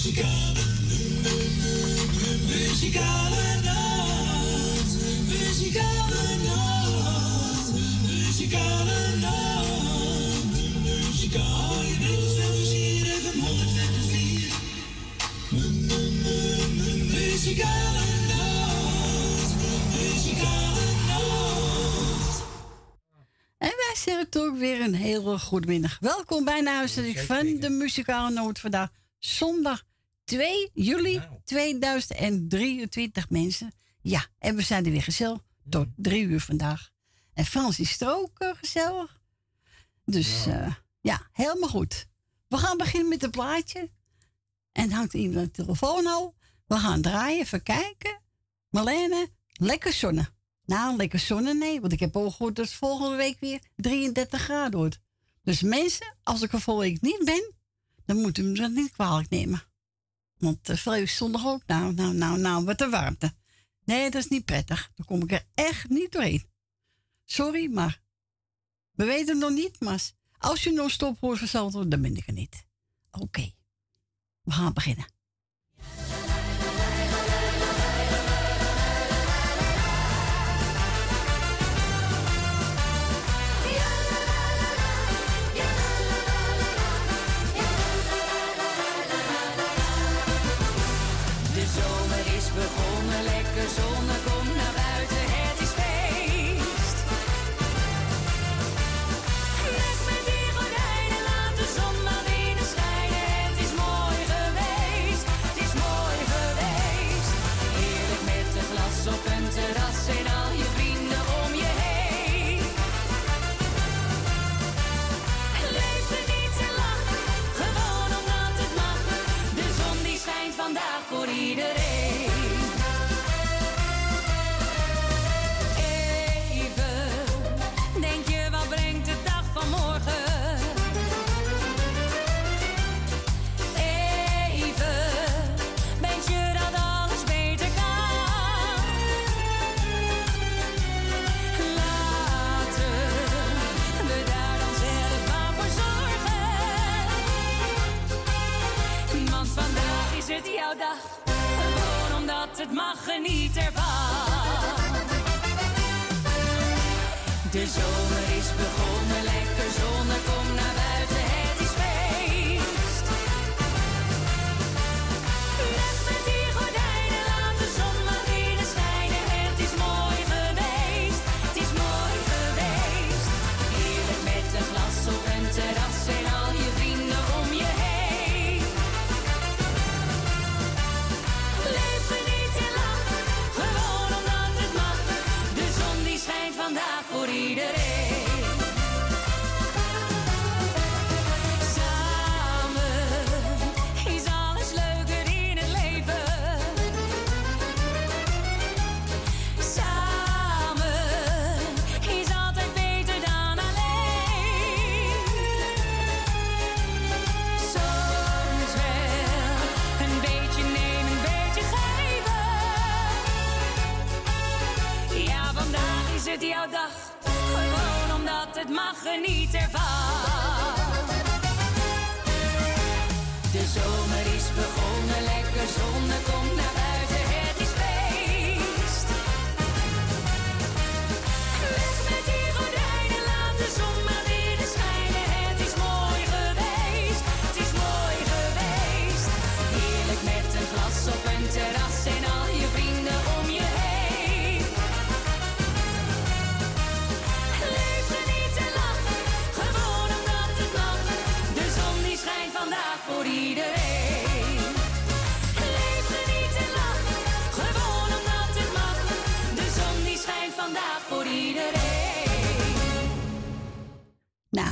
Muzikale, muzikale nacht. Muzikale nacht. Muzikale nacht. Muzikale Muzikale nacht. Muzikale nacht. En wij zeggen toch weer een hele goede middag. Welkom bij de uitzending van de Muzikale Noot vandaag. Zondag 2 juli 2023 mensen. Ja, en we zijn er weer gezellig. Tot drie uur vandaag. En Frans is er ook uh, gezellig. Dus ja. Uh, ja, helemaal goed. We gaan beginnen met een plaatje. En hangt iemand de telefoon al. We gaan draaien, even kijken. Marlene, lekker zonne. Nou, lekker zonne, nee. Want ik heb al gehoord dat het volgende week weer 33 graden wordt. Dus mensen, als ik er volgende week niet ben, dan moet u me dat niet kwalijk nemen. Want uh, veel zondag ook, nou, nou, nou, nou, wat de warmte. Nee, dat is niet prettig. Dan kom ik er echt niet doorheen. Sorry, maar we weten het nog niet. Maar als je nog stop hoort van dan ben ik er niet. Oké, we gaan beginnen. Het mag geniet ervan. De zomer is begonnen, geniet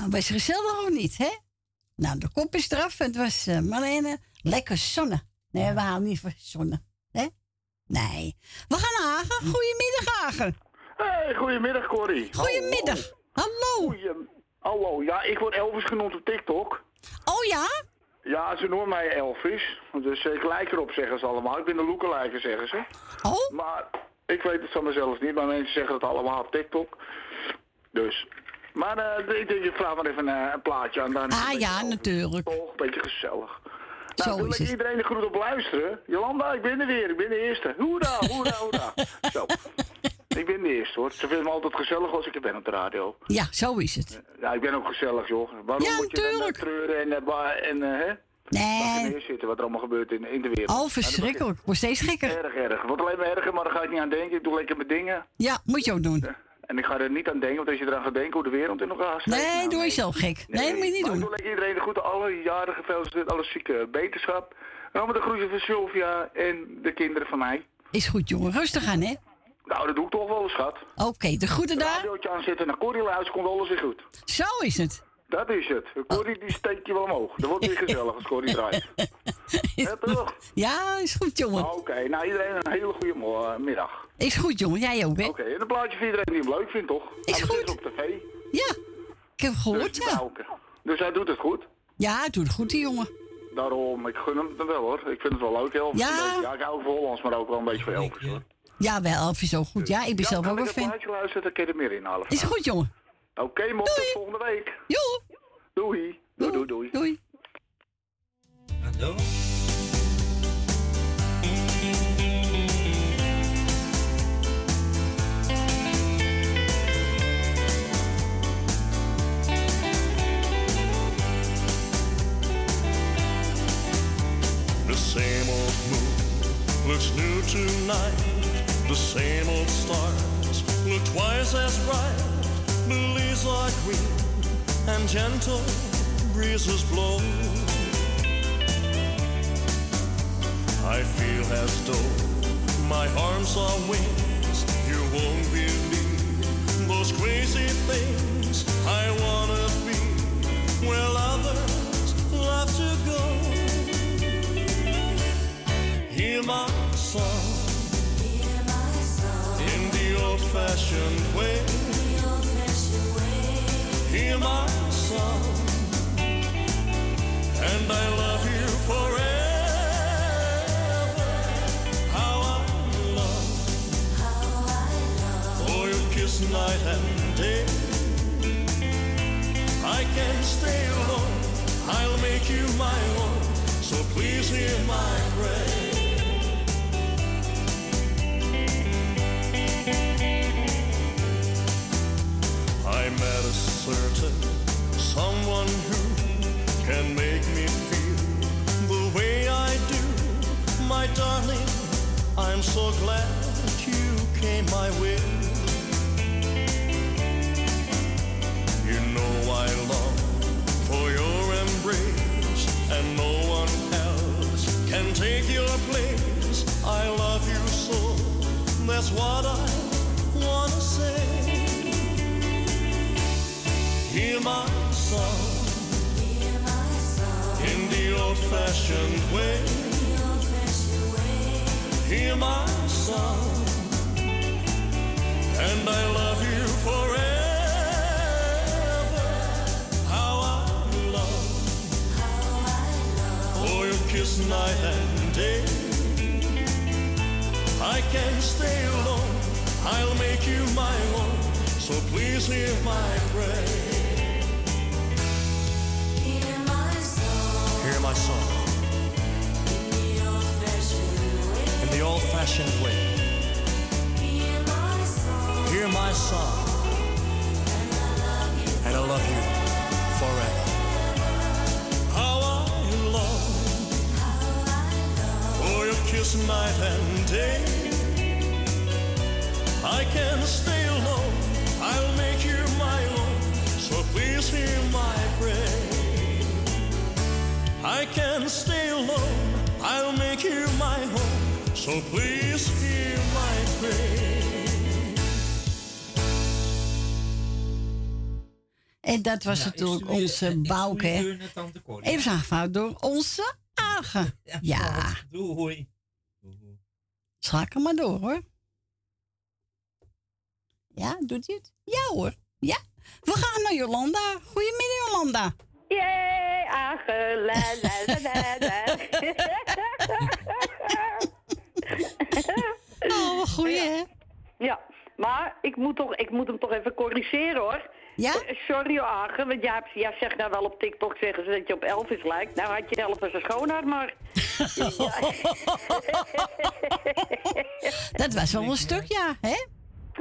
Nou, was gezellig of niet, hè? Nou, de kop is eraf. Het was uh, Marlene. Lekker zonne. Nee, we houden niet van zonne. Hè? Nee. We gaan naar Hagen. Goedemiddag, Hagen. Hey, goedemiddag Corrie. Goedemiddag. Hallo. Goeie... Hallo, ja, ik word Elvis genoemd op TikTok. Oh ja? Ja, ze noemen mij Elvis. Dus ik lijk erop, zeggen ze allemaal. Ik ben een lookalike, zeggen ze. Oh? Maar ik weet het van mezelf niet, maar mensen zeggen het allemaal op TikTok. Dus. Maar eh, ik denk, ik vraag maar even een, een plaatje aan. Dan Ah ja, natuurlijk. Een beetje gezellig. Zo wil is ik het. iedereen de groet op luisteren. Jolanda, ik ben er weer. Ik ben de eerste. Hoera, hoera, hoera. Zo. Ik ben de eerste hoor. Ze vinden me altijd gezellig als ik er ben op de radio. Ja, zo is het. Ja, ik ben ook gezellig joh. Waarom Ja, moet je dan eh, treuren en, eh, en eh, hè? Je Nee, neerzitten wat er allemaal gebeurt in, in de wereld. al Nou, dat verschrikkelijk. Wordt steeds gekker. Erg, erg. Wordt alleen maar erger, maar daar ga ik niet aan denken. Ik doe lekker mijn dingen. Ja, moet je ook doen. En ik ga er niet aan denken, want als je eraan gaat denken hoe de wereld in elkaar steekt. Nee, nou, doe je zelf gek. Nee, dat moet je niet ik doen. doe lekker iedereen de groeten, alle jaren gefeliciteerd, alle zieke beterschap. En allemaal de groeten van Sylvia en de kinderen van mij. Is goed, jongen. Rustig aan, hè? Nou, dat doe ik toch wel, schat. Oké, de groeten daar. Radiootje aanzetten, naar Corrie luisteren, komt alles weer goed. Zo is het. Dat is het. Corrie die steekt je wel omhoog. Dat wordt weer gezellig als Corrie draait. Ja, toch? Ja, is goed, jongen. Oké, nou iedereen een hele goede eh, middag. Is goed, jongen. Jij ook, hè? Oké, en een plaatje voor iedereen die hem leuk vindt, toch? Is Hij goed. is op tv. Ja, ik heb gehoord, Dus, ja. Dus hij doet het goed. Ja, doe het goed, die jongen. Daarom, ik gun hem het wel hoor. Ik vind het wel leuk, Elvis. Ja. Ja ik hou van Hollands, maar ook wel een beetje van Elvis hoor. Ja, wel, Elf is zo goed. Ja, ik ben ja, zelf ook ik een fan. plaatje luisteren, dan kun je er meer inhalen. Is goed, jongen. Oké, mop, tot volgende week. Jo, Doei. Doei, doei, doei. doei. Hallo? Looks new tonight. The same old stars look twice as bright. The leaves are green and gentle breezes blow. I feel as though my arms are wings. You won't believe those crazy things. I wanna be where others love to go. Hear my song in the old-fashioned way. Hear my song, and I love you forever. How I love, oh your kiss night and day. I can't stay alone. I'll make you my own. So please hear my prayer. I met a certain someone who can make me feel the way I do. My darling, I'm so glad you came my way. You know I long for your embrace, and no one else can take your place. I love you so, that's what I wanna say. Hear my song Hear my song. in the old-fashioned way. Hear my song, and I love you forever. How I love, How I love oh your kiss night and day. I can't stay alone. I'll make you my own. So please hear my prayer. Hear my song in the old-fashioned way. Hear my song, and I love you forever. Kiss night and day. I can't stay alone. I'll make you my own. So please hear my prayer. I can't stay alone. I'll make you my home. So please hear my prayer. En dat was natuurlijk onze Bouke. Even aangevraagd door onze Agen. Ja, Doei. Schakel maar door hoor. Ja, doet hij het? Ja hoor. Ja. We gaan naar Jolanda. Goedemiddag Jolanda. Jee. Oh, wat goeie hè? Ja, maar ik moet, toch, ik moet hem toch even corrigeren hoor. Ja? Sorry, Agen, want jij, jij zegt nou wel op TikTok zeggen ze dat je op Elvis lijkt. Nou had je Elvis een schoonheid, maar... Dat was wel een stuk, ja, hè?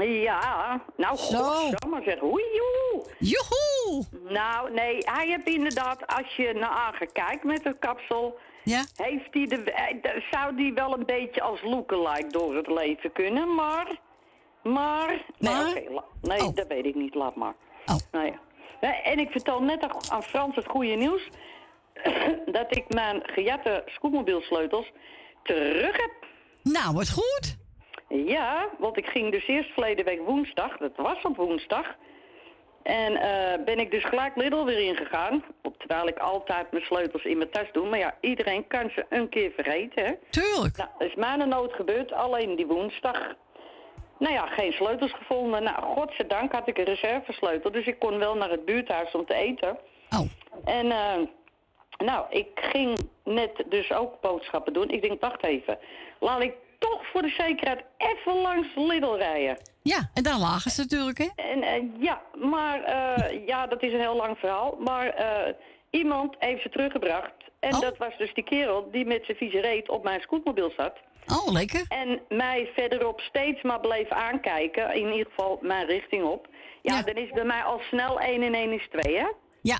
Ja, nou, Zo. godsamme zeg. Oei, joe. Joehoe! Nou, nee, hij heeft inderdaad, als je naar Agen kijkt met het kapsel... Ja? Heeft hij de, eh, de- zou die wel een beetje als lookalike door het leven kunnen, maar... Maar... Nee, Maar? nee Oh. dat weet ik niet, laat maar. Oh. Nou ja. En ik vertel net aan- Frans het goede nieuws... dat ik mijn gejatte scootmobielsleutels terug heb. Nou, wat goed. Ja, want ik ging dus eerst verleden week woensdag, dat was op woensdag... En eh, ben ik dus gelijk Lidl weer ingegaan. Terwijl ik altijd mijn sleutels in mijn tas doe. Maar ja, iedereen kan ze een keer vergeten, hè. Tuurlijk. Nou, dat is mij een nood gebeurd, alleen die woensdag. Nou ja, geen sleutels gevonden. Nou, godzijdank had ik een reservesleutel, dus ik kon wel naar het buurthuis om te eten. Oh, En eh, nou, ik ging net dus ook boodschappen doen. Ik denk, wacht even, laat ik toch voor de zekerheid even langs Lidl rijden. ja, en daar lagen ze natuurlijk, hè? En eh, ja, maar eh, ja, dat is een heel lang verhaal. Maar iemand heeft ze teruggebracht. En Oh. dat was dus die kerel die met zijn vieze reet op mijn scootmobiel zat. Oh, lekker. En mij verderop steeds maar bleef aankijken. In ieder geval mijn richting op. Ja, Ja. dan is bij mij al snel 1 en 1 is 2, hè? Ja,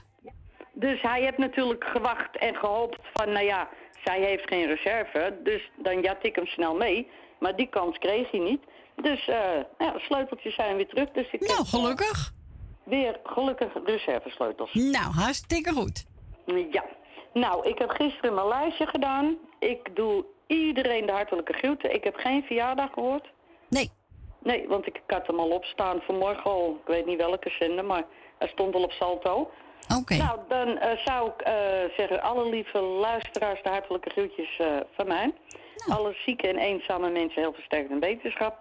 Dus hij heeft natuurlijk gewacht en gehoopt van, nou ja, zij heeft geen reserve. Dus dan jat ik hem snel mee. Maar die kans kreeg hij niet. Dus eh ja, de sleuteltjes zijn weer terug. Dus ik nou, eh, gelukkig. weer gelukkig reservesleutels. Nou, hartstikke goed. Ja. Nou, ik heb gisteren mijn lijstje gedaan. Ik doe iedereen de hartelijke groeten. Ik heb geen verjaardag gehoord. Nee, Nee, want ik had hem al opstaan vanmorgen al. Ik weet niet welke zender, maar hij stond al op Salto. oké. Nou, dan eh, zou ik eh, zeggen, alle lieve luisteraars, de hartelijke groetjes eh, van mij. Alle zieke en eenzame mensen heel versterkt en wetenschap.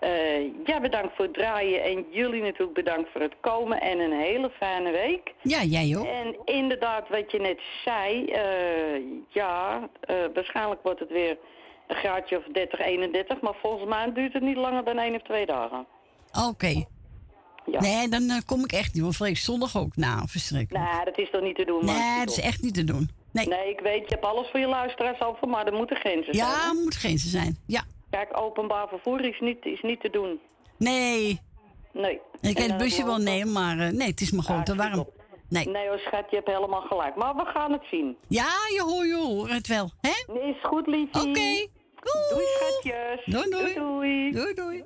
Eh ja, bedankt voor het draaien en jullie natuurlijk bedankt voor het komen en een hele fijne week. Ja, jij ook. En inderdaad, wat je net zei, eh, ja, eh, waarschijnlijk wordt het weer een graadje of 30, 31, maar volgens mij duurt het niet langer dan één of twee dagen. Oké. Ja. Nee, dan kom ik echt niet, want vrees zondag ook. Nou, verschrikkelijk. Nou, dat is toch niet te doen, man? Nee, dat is echt niet te doen. Nee. Nee, ik weet, je hebt alles voor je luisteraars over, maar er moeten grenzen zijn. Ja, hè? moet grenzen zijn. Ja. Kijk, openbaar vervoer is niet, is niet te doen. Nee. Nee. Ik kan het busje wel nemen, maar eh, nee, het is me gewoon te warm. Nee. Nee hoor, schat, je hebt helemaal gelijk. Maar we gaan het zien. Ja, je hoort, je hoort het wel. Hè? Is goed, liefie. Oké. Doei, schatjes. Doei, doei. doei. Doei, doei.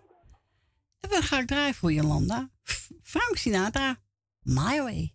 En dan ga ik draaien voor Jolanda. Frank Sinatra. My Way.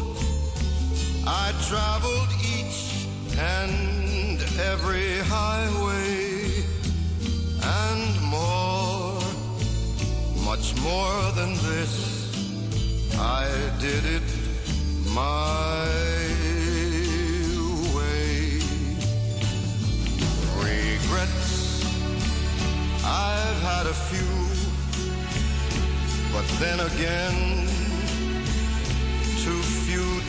I traveled each and every highway and more, much more than this. I did it my way. Regrets, I've had a few, but then again, too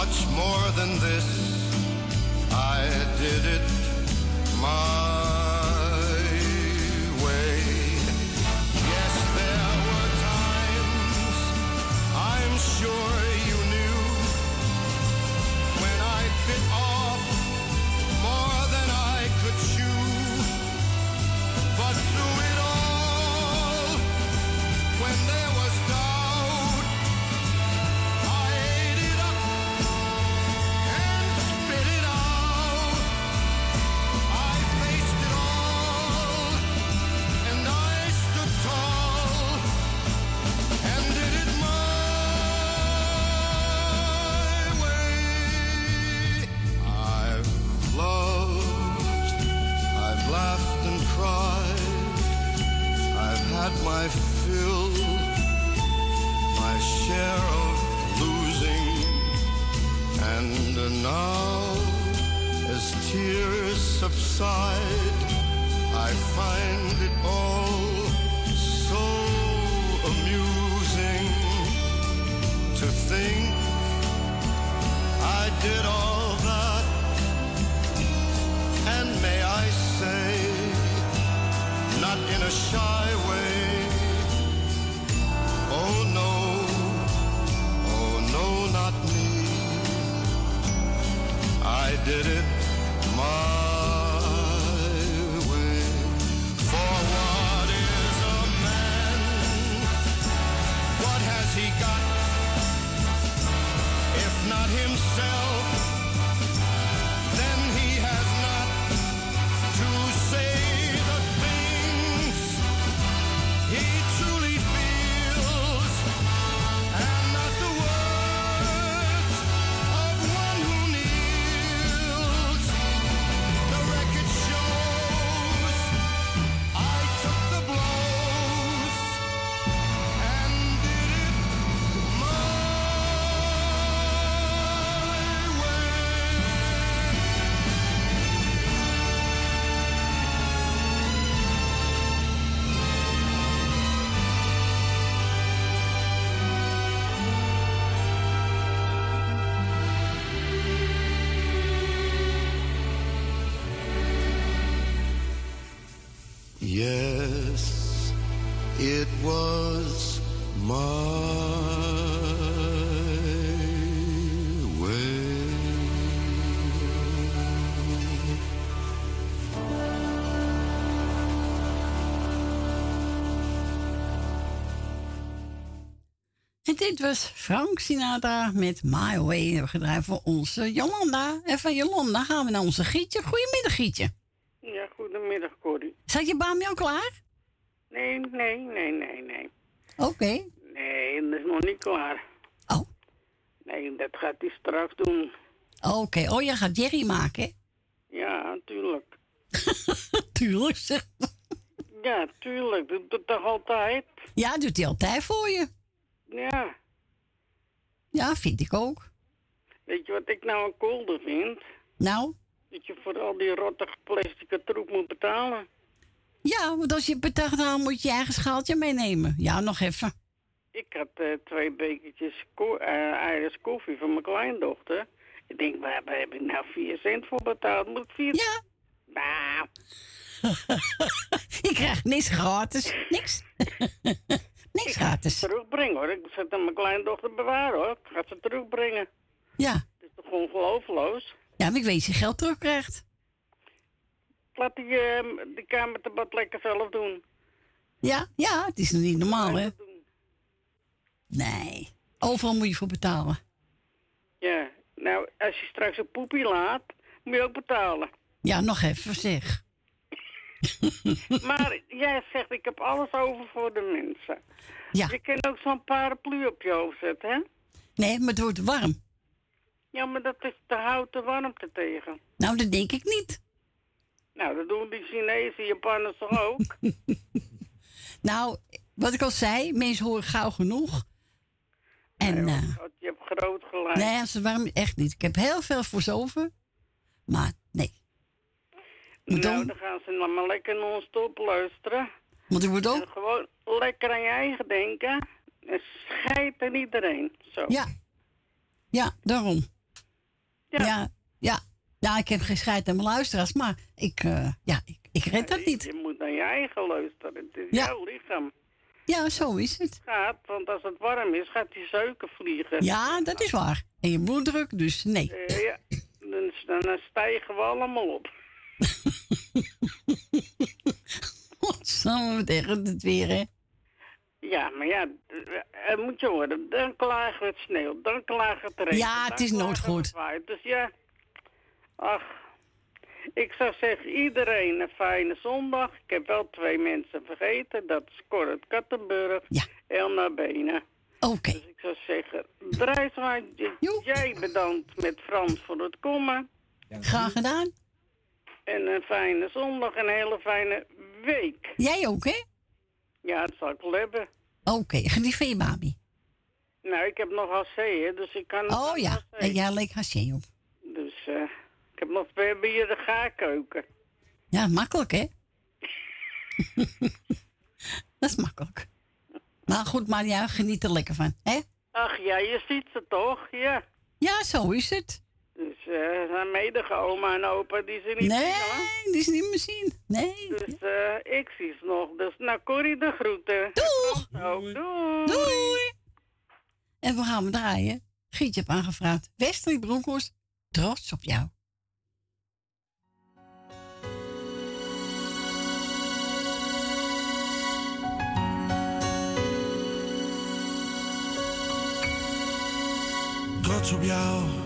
much more than this. I did it my way. Yes, there were times I'm sure side, I find it all so amusing to think I did all that. And may I say, not in a shy way, oh no, oh no, not me. I did it dit was Frank Sinatra met My Way. We gedraaid voor onze Jolanda. En van Jolanda gaan we naar onze Gietje. Goedemiddag, Gietje. Ja, goedemiddag, Corrie. Zat je baan al klaar? Nee, nee, nee, nee, nee. Oké. Nee, dat is nog niet klaar. Oh. Nee, dat gaat hij straks doen. Oké. Oh, jij gaat Jerry maken, hè? Ja, tuurlijk. Tuurlijk, zeg. Ja, tuurlijk. Dat doet toch altijd? Ja, doet hij altijd voor je. Ja. Ja, vind ik ook. Weet je wat ik nou een kolder vind? Nou? Dat je voor al die rottige plastic troep moet betalen. Ja, want als je betaalt, dan moet je je eigen schaaltje meenemen. Ja, nog even. Ik had eh, twee bekertjes ko eh koffie van mijn kleindochter. Ik denk, waar, waar heb ik nou 4 cent voor betaald? Moet ik 4 Ja. Nou, Je krijgt niks gratis. Niks. niks gratis. terugbrengen hoor. Ik zet mijn kleindochter bewaren hoor. Ik ga ze terugbrengen. Ja. Het is toch ongelooflijk? Ja, maar ik weet dat je geld terugkrijgt. Laat die, eh, die kamerdebat lekker zelf doen. Ja, ja, het is nog niet normaal, hè? Nee. Overal moet je voor betalen. Ja, nou, als je straks een poepie laat, moet je ook betalen. Ja, nog even zeg. Maar jij zegt, ik heb alles over voor de mensen. Ja. Je kan ook zo'n paraplu op je hoofd zetten, hè? Nee, maar het wordt warm. Ja, maar dat is de houten warmte tegen. Nou, dat denk ik niet. Nou, dat doen die Chinezen, Japanners toch ook? Nou, wat ik al zei, mensen horen gauw genoeg. En eh, God, je hebt groot gelijk. nee, het warm echt niet. Ik heb heel veel voor zover. Maar nee. Nou, dan, dan gaan ze dan maar lekker non-stop luisteren. want ik moet En ook. gewoon lekker aan je eigen denken. En scheid aan iedereen. Zo. Ja. Ja, daarom. Ja. Ja, ja. Ja, ik heb geen scheid aan mijn luisteraars, maar ik, eh, ja, ik, ik red dat niet. Je moet naar je eigen luisteren. Het is Ja. jouw lichaam. Ja, zo is het. Gaat, want als het warm is, gaat die zeuken vliegen. Ja, dat is waar. En je bloeddruk, dus nee. Eh, ja. Dan, dan stijgen we allemaal op. Samen tegen het weer, hè? Ja, maar ja, eh, eh, moet je horen. Dan klagen het sneeuw, dan klagen het regen. Ja, het is nooit goed. het. Dus ja, ach, ik zou zeggen iedereen een fijne zondag. Ik heb wel twee mensen vergeten. Dat is Cor uit Kattenburg Ja. en naar Benen. Oké. Dus ik zou zeggen, Drijswaard, jij bedankt met Frans voor het komen. Graag gedaan. En een fijne zondag en een hele fijne week. Jij ook, hè? Ja, dat zal ik wel hebben. Oké, geniet van je baby. Nou, ik heb nog AC, hè, dus ik kan... Oh ja, en jij leek haché op. Dus eh, ik heb nog twee bier de gaarkeuken. Ja, makkelijk, hè? dat is makkelijk. Maar goed, maar ja, geniet er lekker van, hè? Ach ja, je ziet ze toch? Ja. Ja, zo is het. Dus eh zijn medige oma en opa die ze niet Nee, zien hoor. die is niet meer zien. Nee. Dus eh ik zie ze nog. Dus nou Corrie de groeten. Doeg! Ook doei. Doei! En we gaan we draaien. Gietje heb aangevraagd. Wesley Bronkhorst, trots op jou. trots op jou.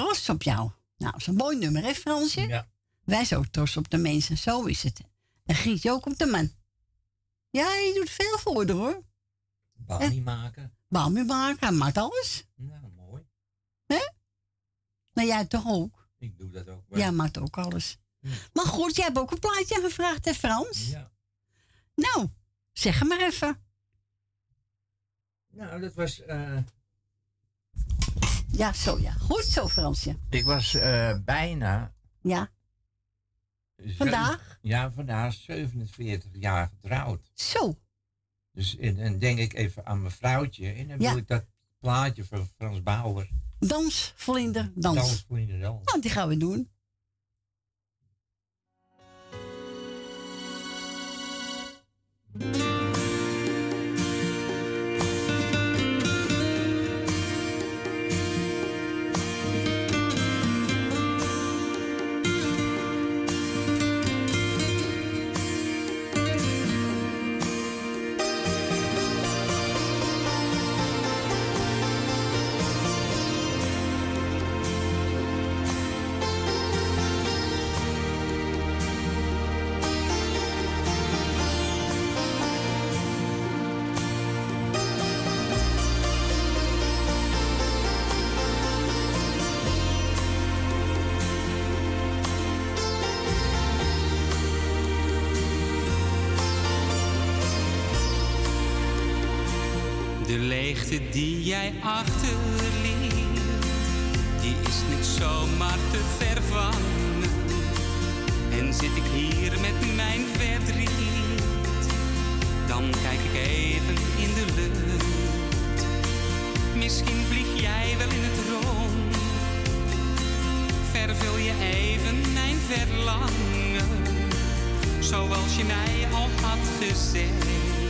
Trots op jou. Nou, dat is een mooi nummer, hè Fransje? Ja. Wij zijn ook trots op de mensen, zo is het. En Gietje ook op de man. Ja, je doet veel voor haar, hoor. Bami maken. Bami maken, hij maakt alles. Nou, mooi. Nou, jij toch ook? Ik doe dat ook wel. Jij maakt ook alles. Maar goed, jij hebt ook een plaatje gevraagd, hè Frans? Ja. Nou, zeg hem maar even. Nou, dat was... eh, Ja, zo ja. Goed zo, Fransje. Ik was eh, bijna. Ja. Vandaag? ja, vandaag 47 jaar getrouwd. Zo. Dus en, dan denk ik even aan mijn vrouwtje. En dan Ja. wil ik dat plaatje van Frans Bauer. Dans, vlinder, dans. Dans, vlinder, dans. Nou, die gaan we doen. Die jij achterliet, die is niet zomaar te vervangen. En zit ik hier met mijn verdriet, dan kijk ik even in de lucht. Misschien vlieg jij wel in het rond, vervul je even mijn verlangen, zoals je mij al had gezegd.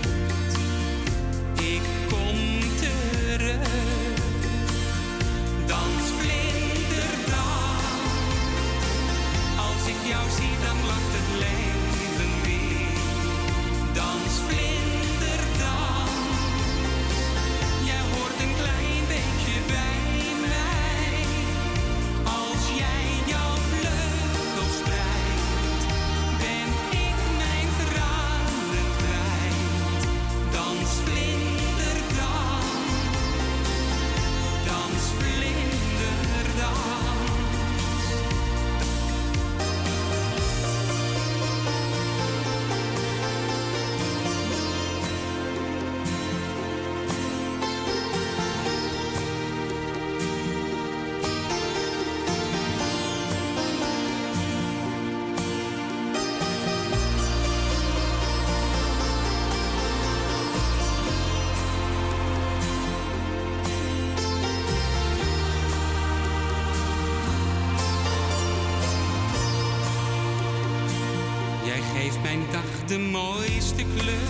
De mooiste kleur.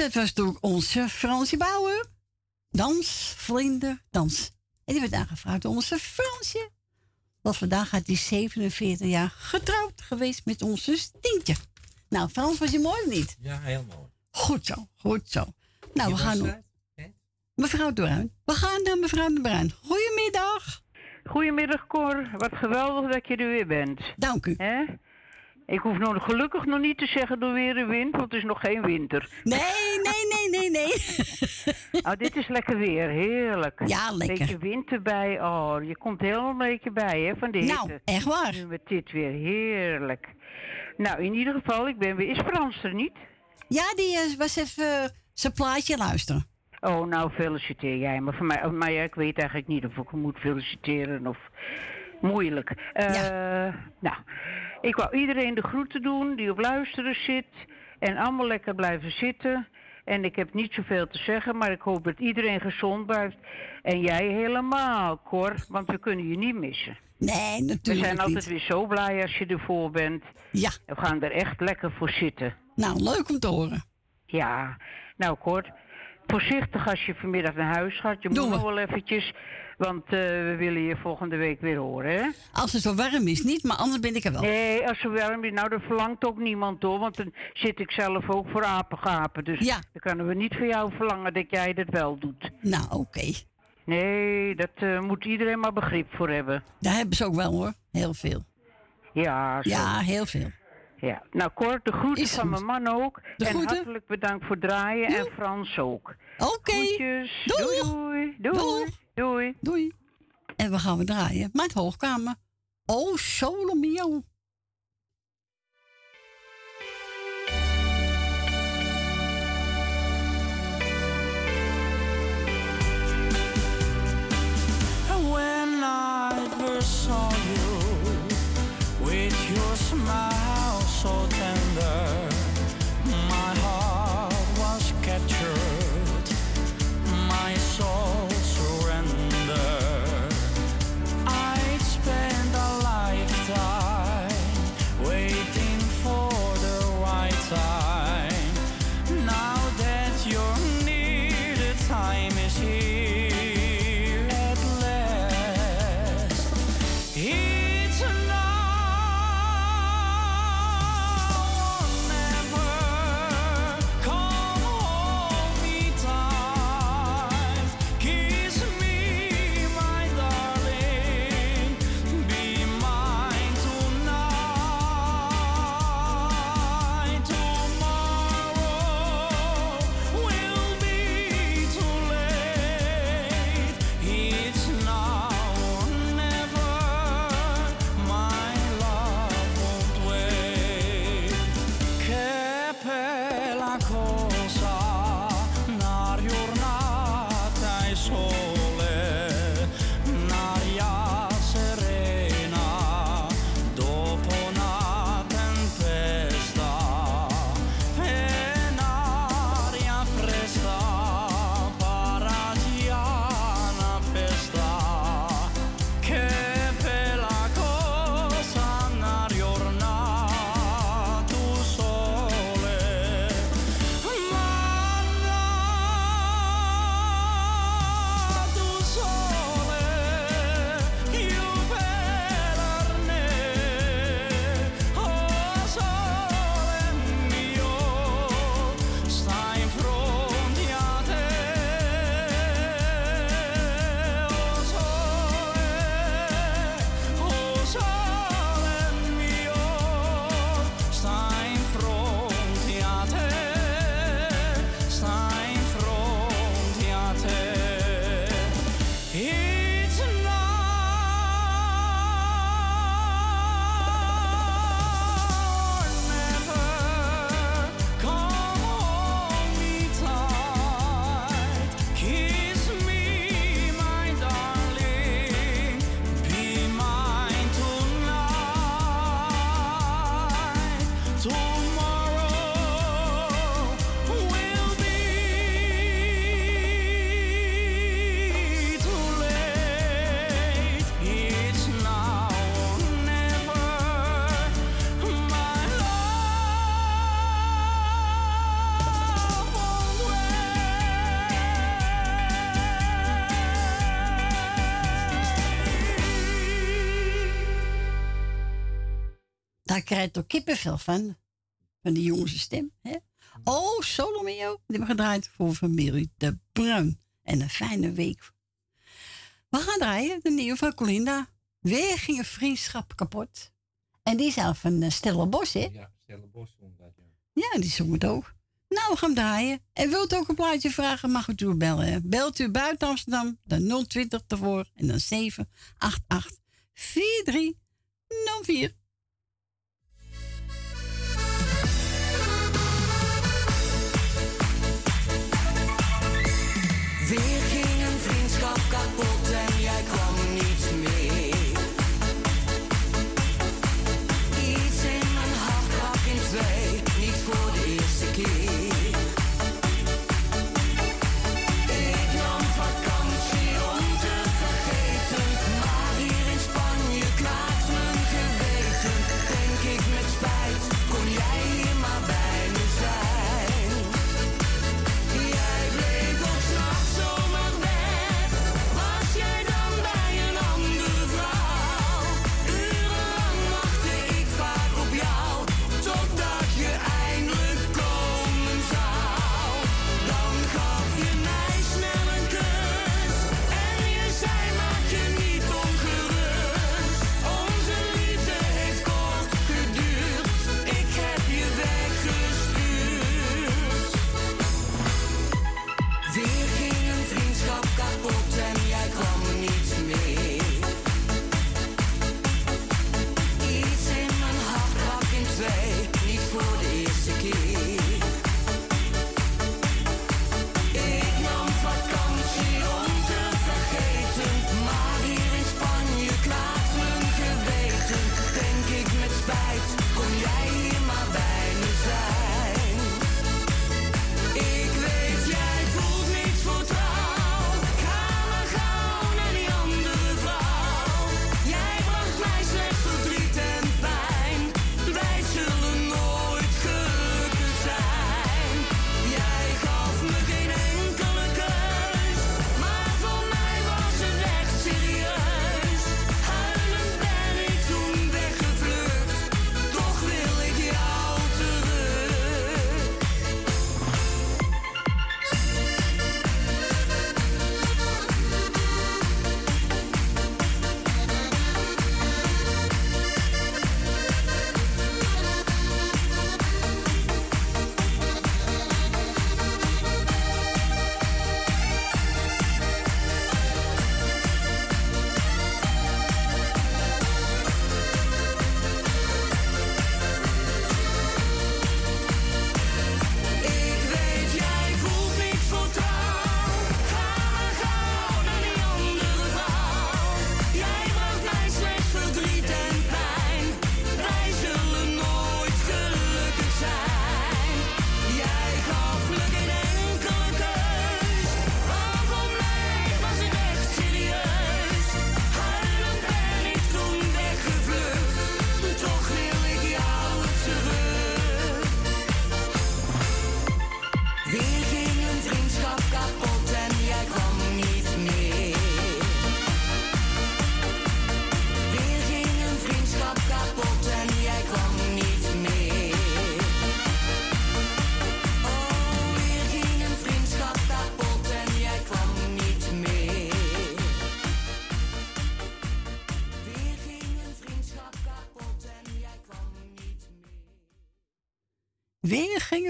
Dat was door onze Fransje Bauer. Dans, vlinder, dans. En die werd aangevraagd door onze Fransje. Want vandaag gaat hij 47 jaar getrouwd geweest met onze Stientje. Nou, Frans, was je mooi of niet? Ja, heel mooi. Goed zo, goed zo. Nou, Je we gaan... Mevrouw de Bruin. We gaan naar mevrouw de Bruin. Goedemiddag. Goedemiddag Cor, wat geweldig dat je er weer bent. Dank u. Hè? Ik hoef nog gelukkig nog niet te zeggen door weer de wind, want het is nog geen winter. Nee, nee, nee, nee, nee. oh, dit is lekker weer, heerlijk. Ja, lekker. Beetje wind erbij, oh, je komt helemaal een beetje bij hè, van de hitte. Nou, echt waar. Nu met dit weer, heerlijk. Nou, in ieder geval, ik ben weer... Is Frans er niet? Ja, die eh, was even eh, zijn plaatje luisteren. Oh, nou, feliciteer jij me. Voor mij, oh, maar ja, ik weet eigenlijk niet of ik hem moet feliciteren of moeilijk. Eh, Nou, ik wou iedereen de groeten doen die op luisteren zit. En allemaal lekker blijven zitten. En ik heb niet zoveel te zeggen, maar ik hoop dat iedereen gezond blijft. En jij helemaal, Cor, want we kunnen je niet missen. Nee, natuurlijk We zijn altijd niet. weer zo blij als je ervoor bent. Ja. We gaan er echt lekker voor zitten. Nou, leuk om te horen. Ja, nou Cor, voorzichtig als je vanmiddag naar huis gaat. Je moet nog wel eventjes, want eh, we willen je volgende week weer horen, hè? Als het zo warm is, niet, maar anders ben ik er wel. Nee, als het warm is, nou, dat verlangt ook niemand hoor. Want dan zit ik zelf ook voor apengapen. Dus Ja. dan kunnen we niet van jou verlangen dat jij dat wel doet. Nou, oké. Nee, dat eh, moet iedereen maar begrip voor hebben. Daar hebben ze ook wel hoor. Heel veel. Ja, zo. Ja, heel veel. Ja, nou Cor, de groeten van mijn man ook. De en groeten? hartelijk bedankt voor draaien en Frans ook. Oké. Doeg. Doei, doei. Doeg. Doei. Doei. Doei. En we gaan we draaien. Maar het hoogkamer. Oh, solo mio. When I first saw you krijg toch kippenvel van. Van die jongense stem. Hè? Oh, Solomeo. Die hebben we gedraaid voor familie De Bruin. En een fijne week. We gaan draaien. De nieuwe van Colinda. Weer ging een vriendschap kapot. En die is zelf van uh, Stellenbosch, hè? Ja, Stellenbosch zong dat, ja. Ja, die zong het ook. Nou, we gaan draaien. En wilt u ook een plaatje vragen, mag u toe bellen. hè. Belt u buiten Amsterdam, dan 020 ervoor en dan 788 4304.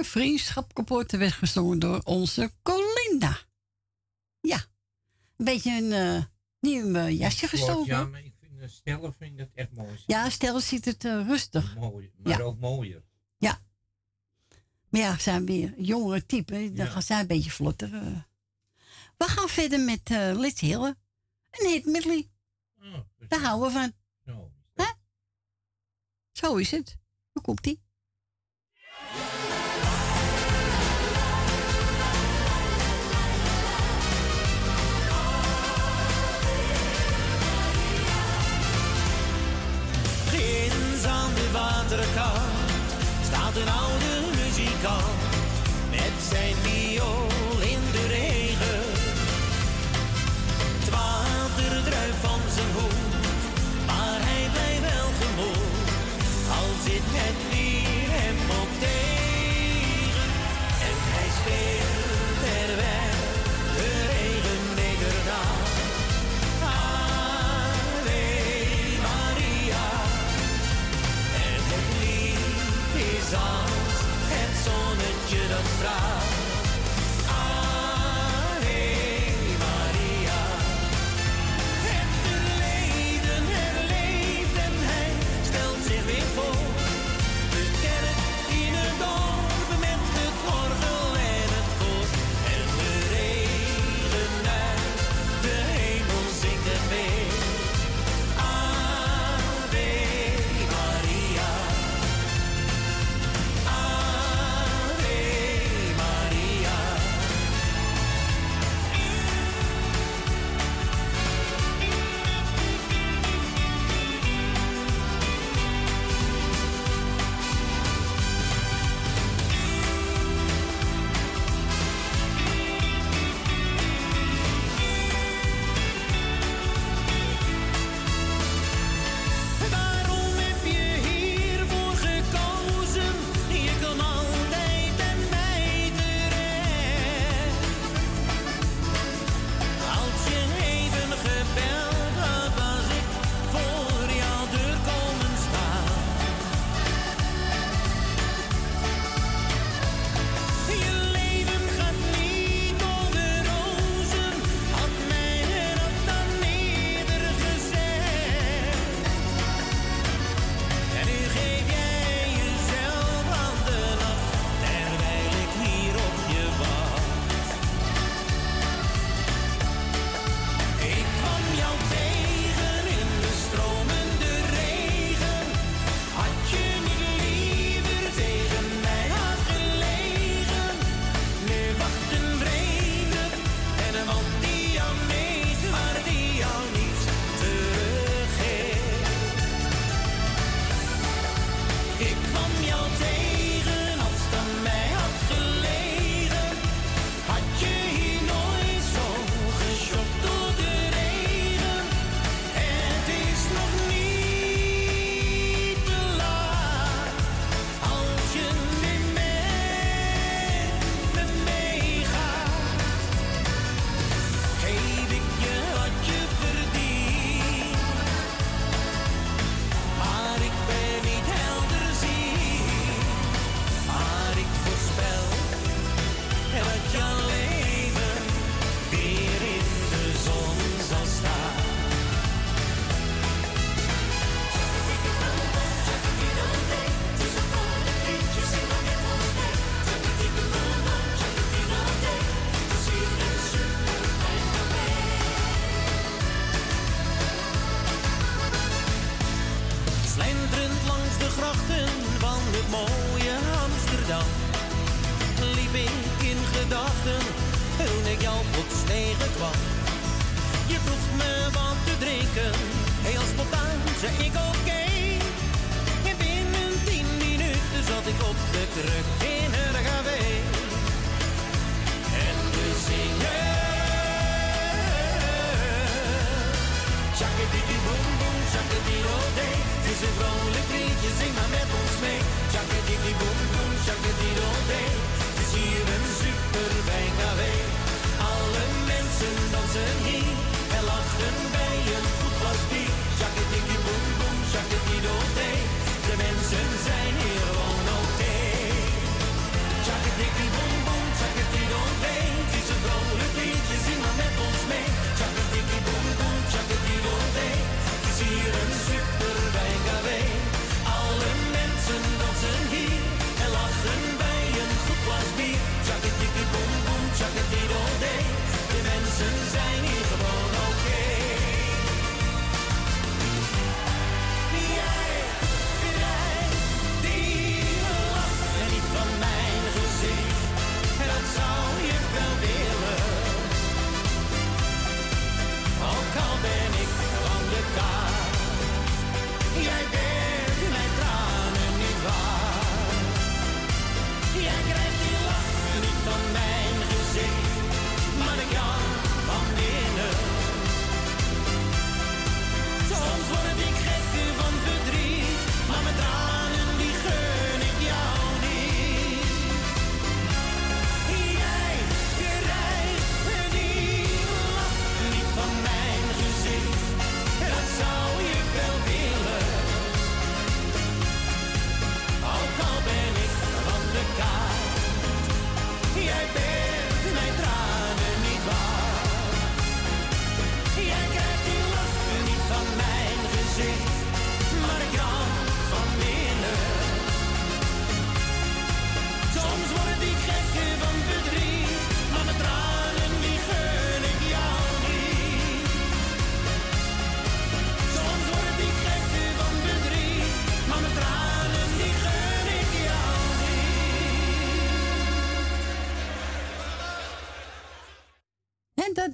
Een vriendschap kapot. Er werd gezongen door onze Colinda. Ja. Een beetje een eh, nieuw eh, jasje gestoken. Ja, maar ik vind de stellen vind dat echt mooi. Ja, stel ziet het eh, rustig. Mooi, maar Ja. ook mooier. Ja. Maar ja, zijn weer jongere typen. Dan Ja. gaan zij een beetje vlotter. eh. We gaan verder met eh Liz Hille. Een hit medley. Oh, Daar houden we van. Zo. Is het. Hoe komt de waterkant. Staat een grachten van het mooie Amsterdam. Liep ik in gedachten toen ik jou plots tegenkwam. Je vroeg me wat te drinken, heel spontaan zei ik oké. En binnen tien minuten zat ik op de kruk in een café Chakadiki boom boom, chakadidodee. Het is een vrolijk liedje, zing maar met ons mee. Chakadiki boom boom, chakadidodee. Het is hier een super. Alle mensen dansen hier en lachen bij een goed glas bier. Chakadiki boom chakadidodee. De mensen zijn hier gewoon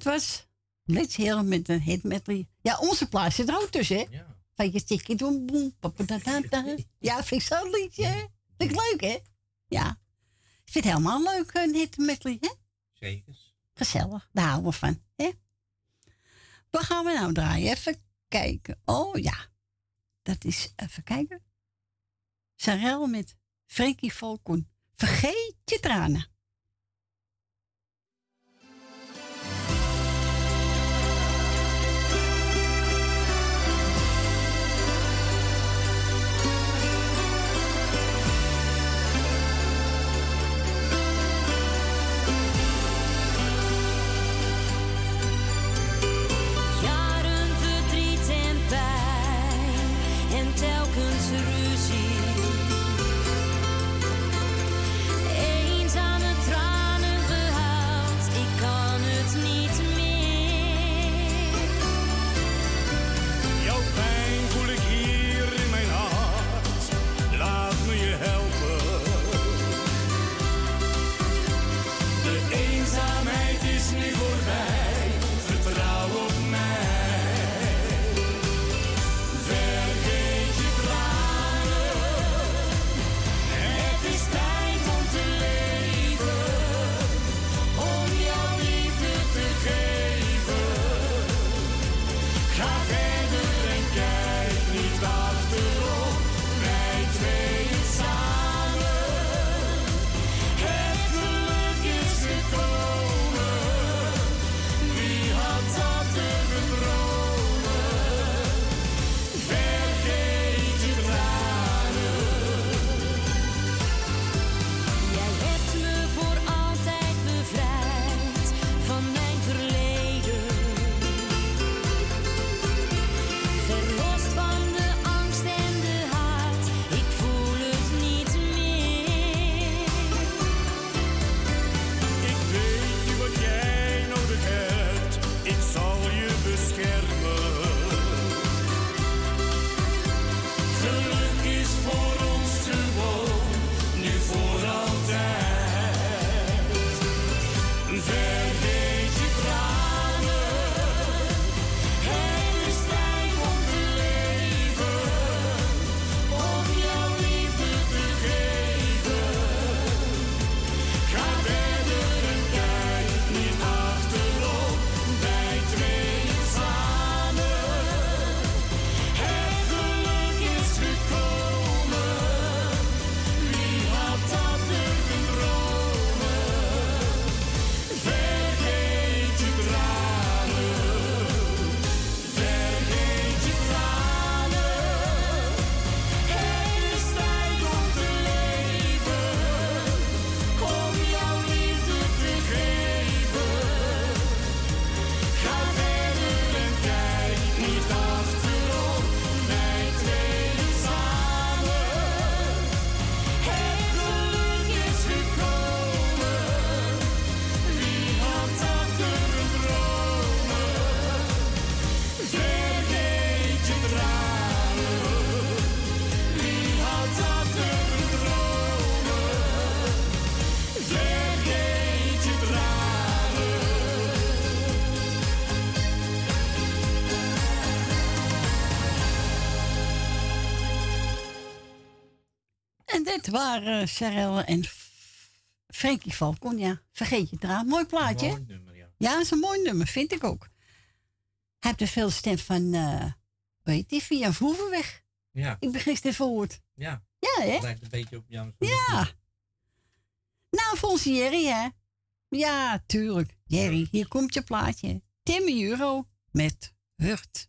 was Let's Heer met een hit. Ja, onze plaats zit er ook tussen, hè? Van je tikkie doen boem. Ja, vind ik zo'n liedje? Vind ik leuk, hè? Ja. Ik vind het helemaal leuk, een hit medley, hè? Zeker. Gezellig, daar houden we van, hè? Wat gaan we nou draaien? Even kijken. Oh ja, dat is, even kijken. Sarel met Freekie Volkoen. Vergeet je tranen. Dit waren Sarelle en Frankie Falcon. Ja, vergeet je eraan. Mooi plaatje. Mooi nummer, ja. Ja, dat is een mooi nummer, vind ik ook. Hij heeft de veel stem van, eh weet je, via Voevenweg. Ja. Ik ben gisteren verhoord. Ja. Ja, hè? Lijkt een beetje op Jan. Ja. Nou, volgens Jerry, hè? Ja, tuurlijk. Jerry, hier komt je plaatje. Timmy Euro met Hurt.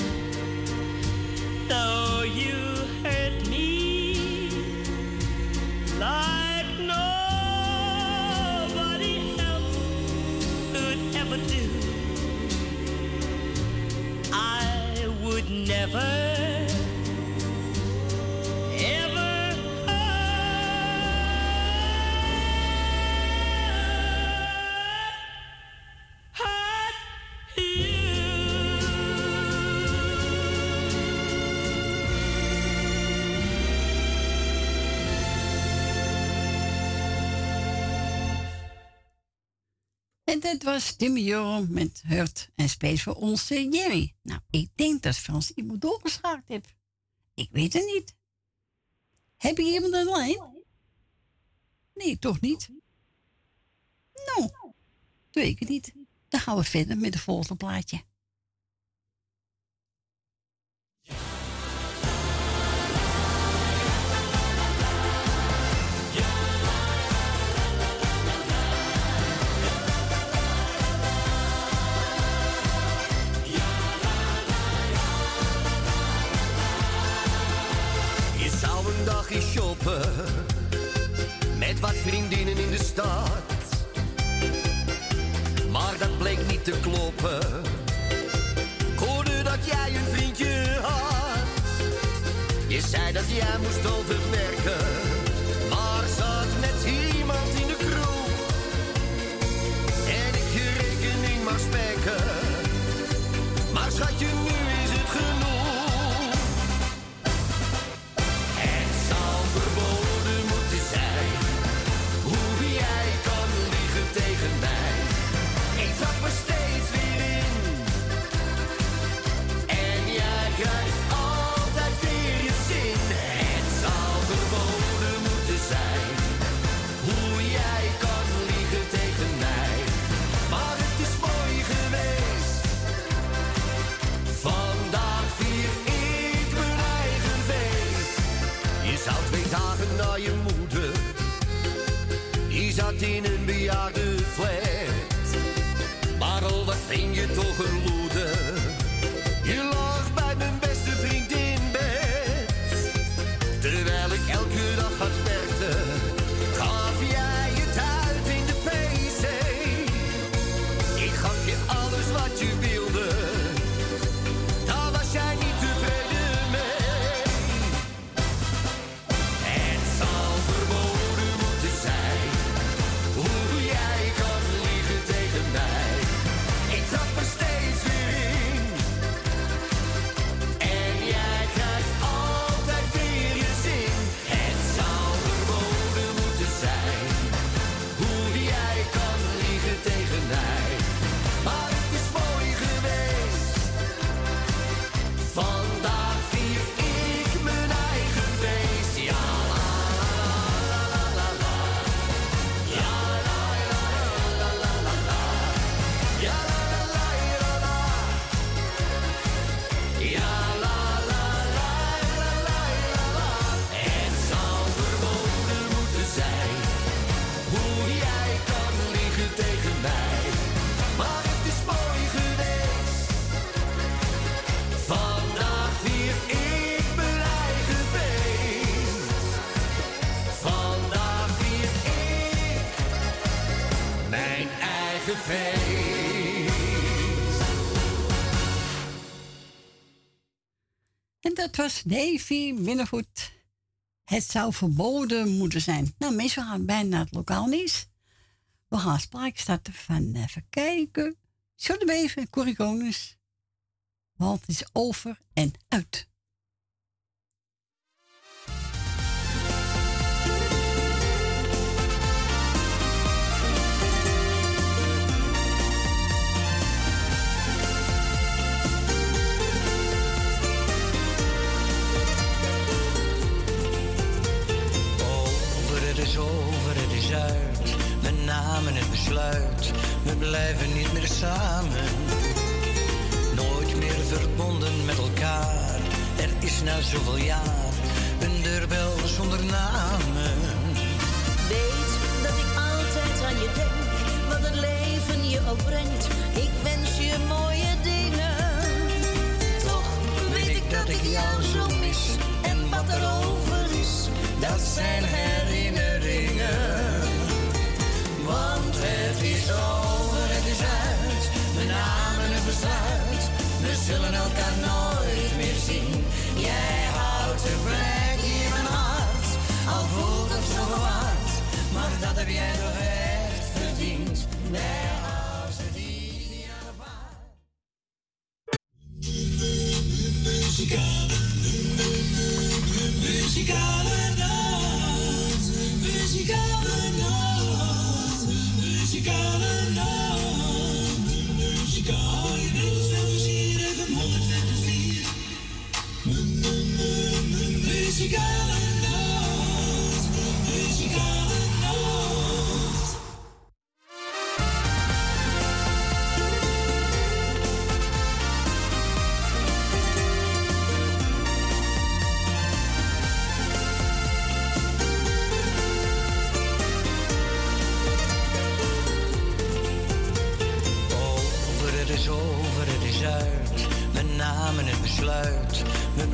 dat was Timmy Joram met Hurt en Space voor onze Jerry. Nou, ik denk dat Frans iemand doorgeschakeld heeft. Ik weet het niet. Heb je iemand aan de lijn? Nee, toch niet? Nou, weet ik niet. Dan gaan we verder met het volgende plaatje. Shoppen met wat vriendinnen in de stad. Maar dat bleek niet te kloppen. Ik hoorde dat jij een vriendje had. Je zei dat jij moest overwerken, maar zat met iemand in de kroeg. En ik je rekening mag spekken, maar schatje, nu Ik trap Vind je toch een loeder. Dat was Davy Winnevoet. Het zou verboden moeten zijn. Nou, mensen, gaan bijna het lokaal nieuws. We gaan sprake starten van, even kijken. Zullen we even, Corrie. Want het is over en uit. Namen het besluit, we blijven niet meer samen. Nooit meer verbonden met elkaar. Er is na zoveel jaar een deurbel zonder namen. Weet dat ik altijd aan je denk, wat het leven je ook brengt. Ik wens je mooie dingen. Toch weet ik dat ik jou zo mis. En wat er over is, dat zijn herinneringen. Want het is over, het is uit. We namen het besluit. We zullen elkaar nooit meer zien. Jij houdt de plek in mijn hart. Al voelt het zo verward. Maar dat heb jij toch echt verdiend. Nee, als het ideale paard. Muzikale, muzikale nacht, muzikale nacht, muzikale nacht,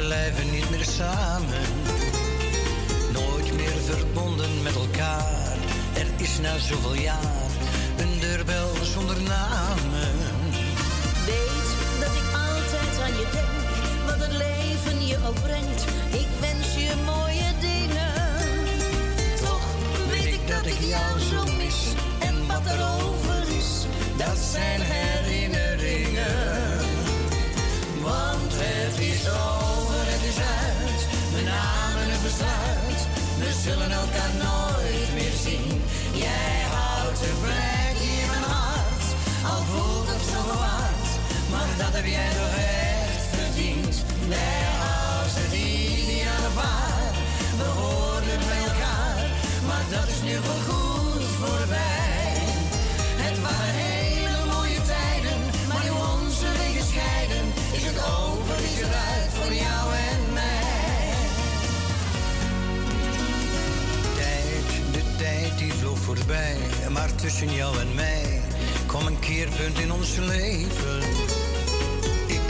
blijven niet meer samen. Nooit meer verbonden met elkaar. Er is na zoveel jaar een deurbel zonder namen. Weet dat ik altijd aan je denk, wat het leven je ook brengt. Ik wens je mooie dingen. Toch weet ik dat ik jou zo mis. En wat er over is, Dat zijn herinneringen. Want het is over, We zullen elkaar nooit meer zien. Jij houdt de plek in mijn hart. Al voelt het zo verward. Maar dat heb jij toch maar tussen jou en mij kwam een keerpunt in ons leven. Ik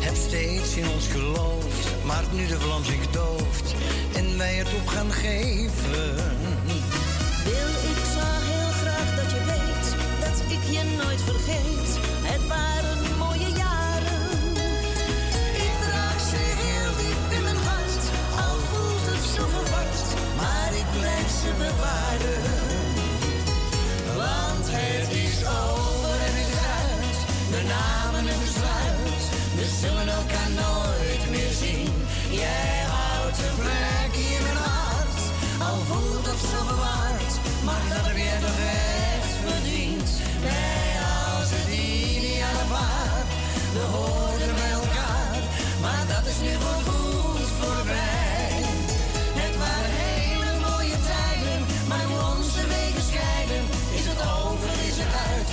heb steeds in ons geloofd, maar nu de vlam zich dooft en wij het op gaan geven. Wil ik zo heel graag dat je weet dat ik je nooit vergeet. Het waren mooie jaren. Ik draag ze heel diep in mijn hart, al voelt het zo verward, maar ik blijf ze bewaren.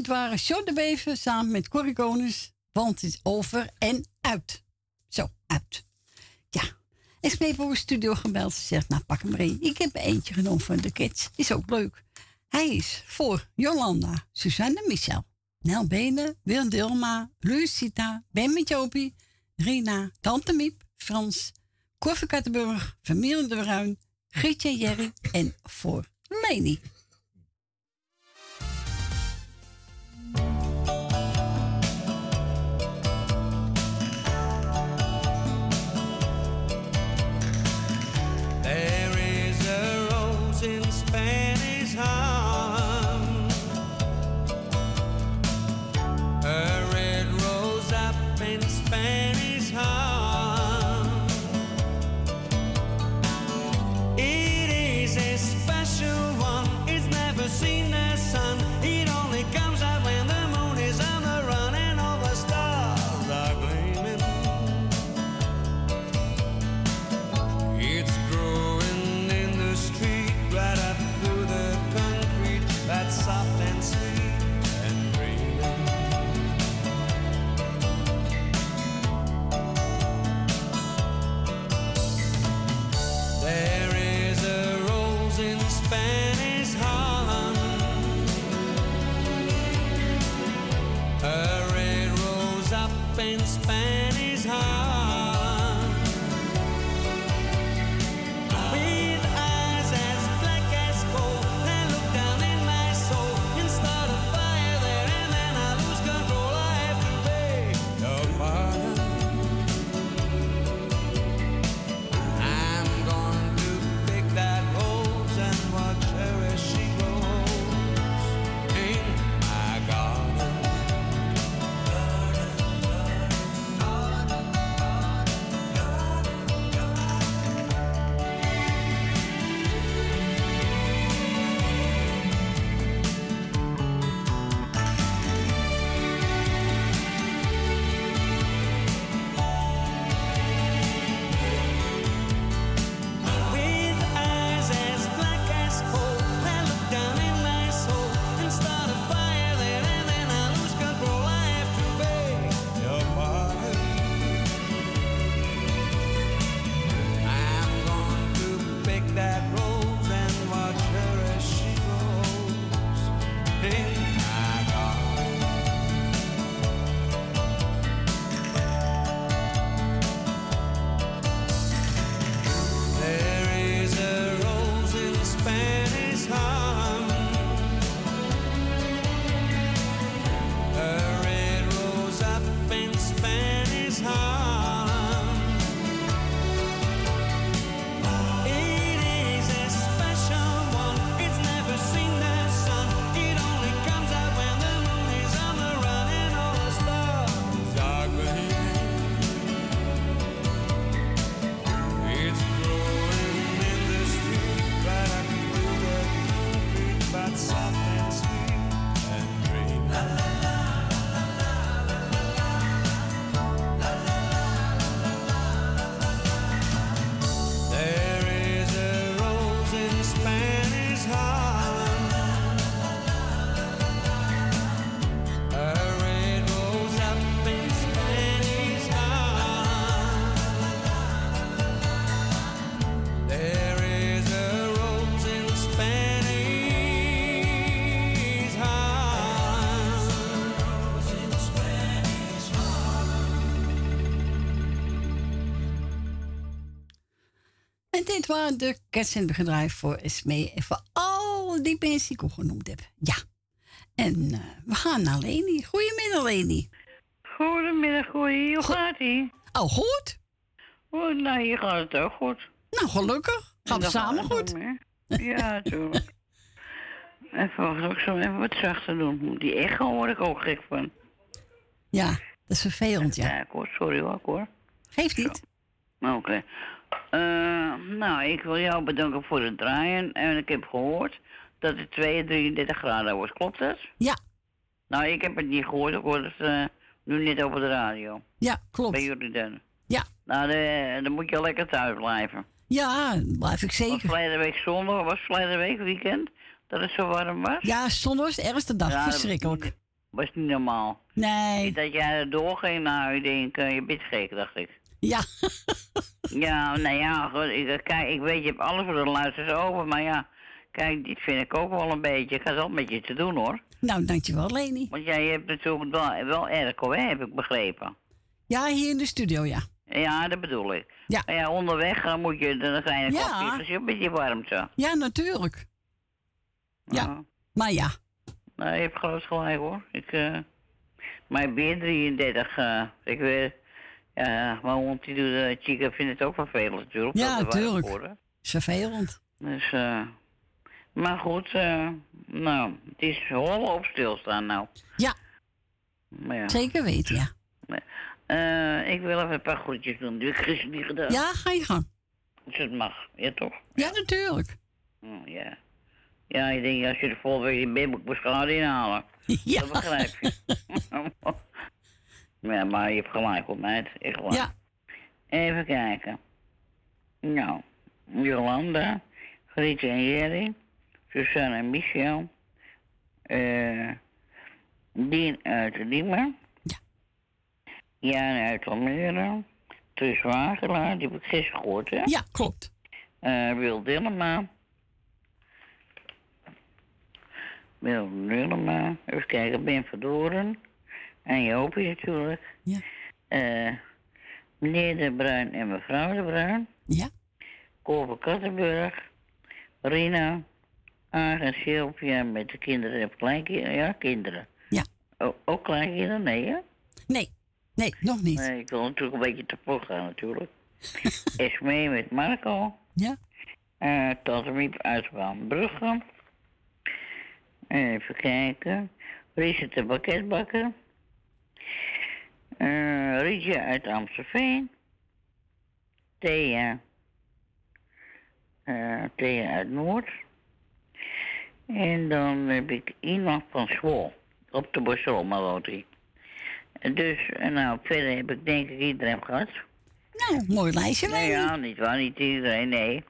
Dit waren John de samen met Corrie. Want het is over en uit. Zo, uit. Ja. Smee heeft op de studio gebeld. Ze zegt, nou pak hem maar. Ik heb er eentje genomen van de kids. Is ook leuk. Hij is voor Jolanda, Suzanne Michel, Nel Benen, Wil Dilma, Lucita, Ben Rina, Tante Miep, Frans, Koffie Kattenburg, Familie de Bruin, Grietje Jerry en voor Leni. Dit waren de Cats in bedrijf voor Esmee en voor al die mensen die ik al genoemd heb. Ja. En eh, we gaan naar Leni. Goedemiddag, Leni. Goedemiddag, goeie. Hoe gaat ie? Oh, goed. Oh, nou, hier gaat het ook goed. Nou, gelukkig. Het Dan samen gaat goed? Ja, natuurlijk. Even wachten, ik zal even wat zachter doen. Die echo word ik ook gek van. Ja, dat is vervelend, ja. Ja, ik hoor, sorry hoor, ik hoor. Geeft niet. Oké. Eh, nou, ik wil jou bedanken voor het draaien. En ik heb gehoord dat het 2 33 graden wordt. Klopt dat? Ja. Nou, ik heb het niet gehoord. Ik hoor het eh, nu net over de radio. Ja, klopt. Bij jullie dan. Ja. Nou, de- dan moet je lekker thuis blijven. Ja, blijf ik zeker. verleden week zondag, was verleden week weekend. Dat het zo warm was? Ja, zondag was de ergste dag. Ja, dat Verschrikkelijk. Was niet normaal. Nee. Dat jij doorging, nou, ik denk, je bent gek, dacht ik. Ja. ja, nou ja, goed, ik, kijk, ik weet, je hebt alles voor de luisteraars over, maar ja, kijk, dit vind ik ook wel een beetje, ik ga wel met je te doen hoor. Nou, dankjewel, Leni. Want jij hebt natuurlijk wel, wel airco, hè, heb ik begrepen. Ja, hier in de studio, ja. Ja, dat bedoel ik. Ja. Maar ja, onderweg dan moet je, dan je een Ja. kopje, dus je een beetje warmte. Ja, natuurlijk. Ja. Maar ja. Nou, je hebt groot gelijk hoor. Ik, eh mijn beer 33, eh ik weet, ja, mijn hond die doet, uh, Chica vindt het ook vervelend natuurlijk. Ja, er. Is vervelend. Dus, eh maar goed, eh nou, het is hol op stilstaan nou. Ja. Maar ja. Zeker weten, ja. Eh, ik wil even een paar groetjes doen. Die heb ik gisteren niet gedaan. Ja, ga je gang. Dus het mag, ja toch? Ja, natuurlijk. Oh, ja. Ja, ik denk als je de volgende week in bed moet, je schade inhalen. Ja. Dat begrijp je. ja, maar je hebt gelijk op meid. Echt waar. Ja. Even kijken. Nou, Jolanda, Grietje en Jerry, Susanne en Michel, eh Dien uit Diemen, ja. Jan uit Almere, Truus Wagelaar, die heb ik gisteren gehoord, hè? Ja, klopt. Eh Wil Dillema. Wil Dillema. Even kijken, Ben Verdoren. En Jopie natuurlijk. Ja. Eh, meneer De Bruin en mevrouw De Bruin. Ja. Koper Kattenburg. Rina. Aag en Sylvia met de kinderen en kleinkinderen. Ja, kinderen. Ja. O- ook kleinkinderen? Nee, hè? Nee. Nee, nog niet. Nee, ik wil natuurlijk een beetje te gaan natuurlijk. Esmee met Marco. Ja. Eh Tante Miep uit Brugge. Even kijken. Riese de Bakketbakker. Eh Rietje uit Amstelveen. Thea. Eh Thea uit Noord. En dan heb ik iemand van Zwol. Op de Borselma hij. Dus, en nou, verder heb ik denk ik iedereen gehad. Nou, mooi lijstje, Nee, ja, niet waar, niet iedereen, nee.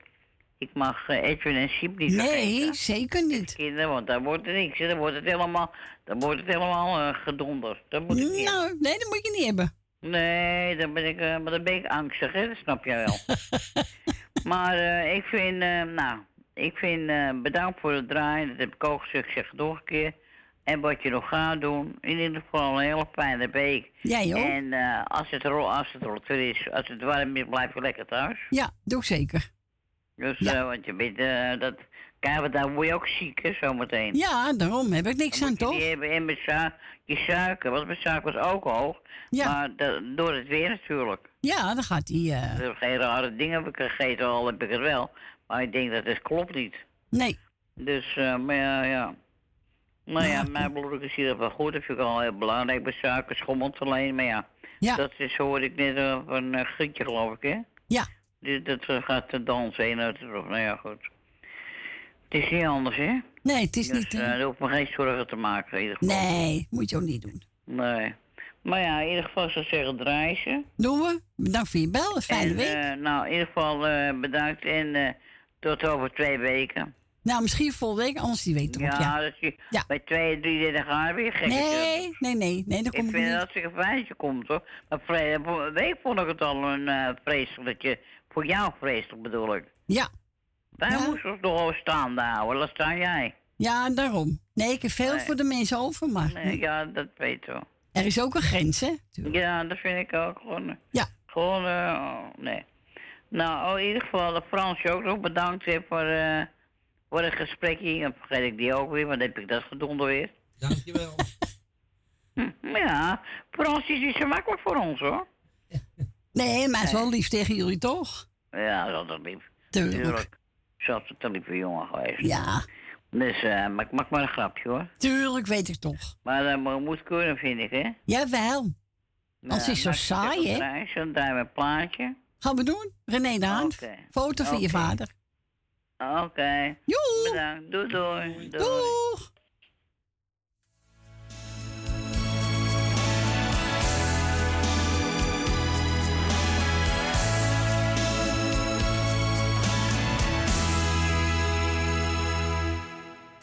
Ik mag eh, Edwin en Siep niet Nee, vergeten. zeker niet. Kinderen, want daar wordt er niks, dan wordt het helemaal, dan wordt het helemaal eh, gedonderd. Dat moet ik niet. Nou, nee, dat moet je niet hebben. Nee, dan ben ik, eh, maar dan ben ik angstig, hè, dat snap jij wel. maar eh, ik vind, nou, ik vind, bedankt voor het draaien, dat heb ik ook gezegd, ik zeg het nog een keer. En wat je nog gaat doen, in ieder geval een hele fijne week. Ja, joh. En als het rol, als het rot is, als het warm is, blijf je lekker thuis. Ja, doe ik zeker. Dus, eh, want je bent, eh, dat, kijk, want dan word je ook ziek, hè, zometeen. Ja, daarom heb ik niks Dan aan, toch? die hebben en met su- je suiker, want mijn suiker was ook hoog. Ja. Maar door het weer natuurlijk. Ja, dan gaat hij... eh, Er geen rare dingen heb ik gegeten, al heb ik het wel. Maar ik denk dat het klopt niet. Nee. Dus, eh, maar ja, ja. Nou ja, mijn bloed is hier wel goed. Dat vind ik al heel belangrijk bij suiker, schommelt alleen. Maar ja, Ja. dat is, hoorde ik net eh, van een Grietje, geloof ik, hè? Ja. Die, dat gaat de dansen heen uit de rug. Nou ja, goed. Het is niet anders, hè? Nee, het is dus, niet... eh, eh, daar hoef ik me geen zorgen te maken, in ieder geval. nee, moet je ook niet doen. Nee. Maar ja, in ieder geval zou ik zeggen, draai ze. Doen we. Bedankt voor je bel. Een fijne En, week. eh, nou, in ieder geval eh, bedankt en tot over twee weken. nou, misschien volgende week, anders die weet erop, Ja, ja. dat je bij twee, drie derde gaan weer gek. Nee, nee, nee, nee, dat Ik kom ik vind niet. dat het een fijn dat je komt hoor. Maar vorige week vond ik het al een eh vreselijk, voor jou vreselijk bedoel ik. Ja. Wij moesten ons nog staande houden, dat sta jij. Ja, daarom. Nee, ik heb veel Nee. voor de mensen over, maar Nee, ja, dat weet je wel. er is ook een grens, hè? Ja, dat vind ik ook gewoon. Ja. Gewoon, eh, oh, nee. Nou, oh, in ieder geval de Fransje ook nog bedankt hè, voor, eh voor het gesprekje. Dan vergeet ik die ook weer, want dan heb ik dat gedonder weer. Dankjewel. Ja, Fransje is niet zo makkelijk voor ons hoor. Nee, maar het is wel lief tegen jullie, toch? Ja, dat is altijd lief. Tuurlijk. Had een lieve jongen geweest. Ja. Dus, eh, maar ik maak maar een grapje hoor. Tuurlijk, weet ik toch. Maar dat mo- moet kunnen, vind ik, hè? Jawel. Als het is zo nou, saai, hè? We een plaatje. Gaan we doen? René de. Oké. Foto van je vader. Oké. Bedankt. Doei, doei. doei. Doeg.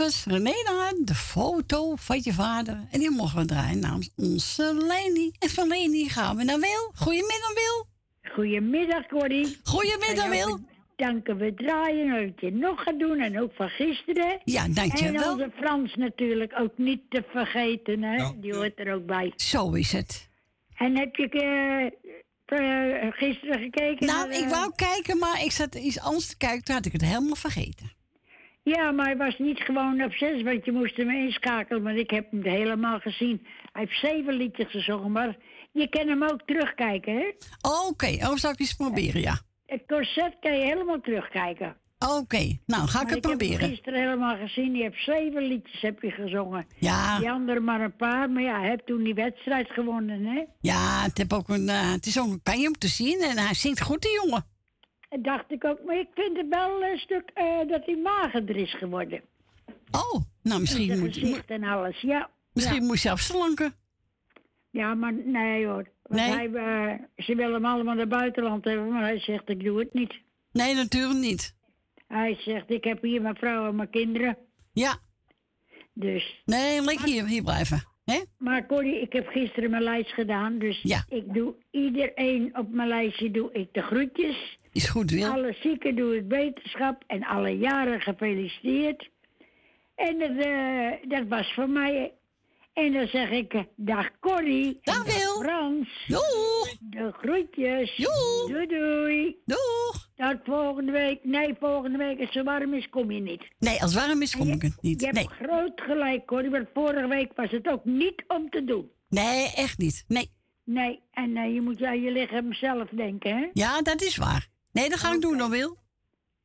was René de foto van je vader. En die mogen we draaien namens onze Leni. En van Leni gaan we naar Wil. Goedemiddag, Wil. Goedemiddag, Corrie. Goedemiddag, Wil. Danken we draaien, dat je nog gaat doen en ook van gisteren. Ja, dankjewel. En onze Frans natuurlijk ook niet te vergeten, hè? Die hoort er ook bij. Zo is het. En heb je eh, gisteren gekeken? Nou, naar, ik eh, wou kijken, maar ik zat iets anders te kijken. Toen had ik het helemaal vergeten. Ja, maar hij was niet gewoon op zes, want je moest hem inschakelen. Maar ik heb hem helemaal gezien. Hij heeft zeven liedjes gezongen, maar je kan hem ook terugkijken, hè? Oké, oh, zal ik eens proberen, ja. Het concert kan je helemaal terugkijken. Oké, nou ga ik Maar het Ik heb proberen. hem gisteren helemaal gezien. Je hebt zeven liedjes heb je gezongen. Ja. Die andere maar een paar. Maar ja, hij heeft toen die wedstrijd gewonnen, hè? Ja, het, heb ook een, eh, het is ook een je om te zien en hij zingt goed, die jongen. Dat dacht ik ook. Maar ik vind het wel een stuk eh, dat hij magerder is geworden. Oh, nou misschien moet, gezicht en alles, ja. misschien ja. moet je afslanken. Ja, maar nee hoor. Want Nee? Hij, eh, ze willen hem allemaal naar buitenland hebben, maar hij zegt ik doe het niet. Nee, natuurlijk niet. Hij zegt ik heb hier mijn vrouw en mijn kinderen. Ja. Dus. Nee, lekker hier, hier blijven. Hè? Maar Corrie, ik heb gisteren mijn lijst gedaan. Dus Ja. ik doe iedereen op mijn lijstje doe ik de groetjes. Is goed, Wil. Alle zieken doe ik wetenschap en alle jaren gefeliciteerd. En dat, eh, dat was voor mij. En dan zeg ik, eh, dag Corrie. Dag Wil. Frans. Doeg. De groetjes. Doeg. Doei doei. Doeg. Tot volgende week. Nee, volgende week als het zo warm is, kom je niet. Nee, als het warm is, kom ik het niet. Je hebt Nee. groot gelijk, Corrie. Want vorige week was het ook niet om te doen. nee, echt niet. Nee. Nee, en eh, je moet aan je lichaam zelf denken, hè? Ja, dat is waar. Nee, dat ga ik doen dan, Wil.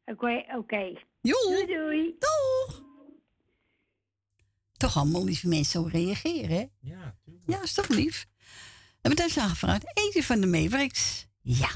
Oké, oké. Okay. Doei, doei. Doeg. Toch allemaal lieve mensen zo reageren, hè? Ja, tuurlijk. Ja, is toch lief? En meteen is aangevraagd. Eentje van de meewerks? Ja.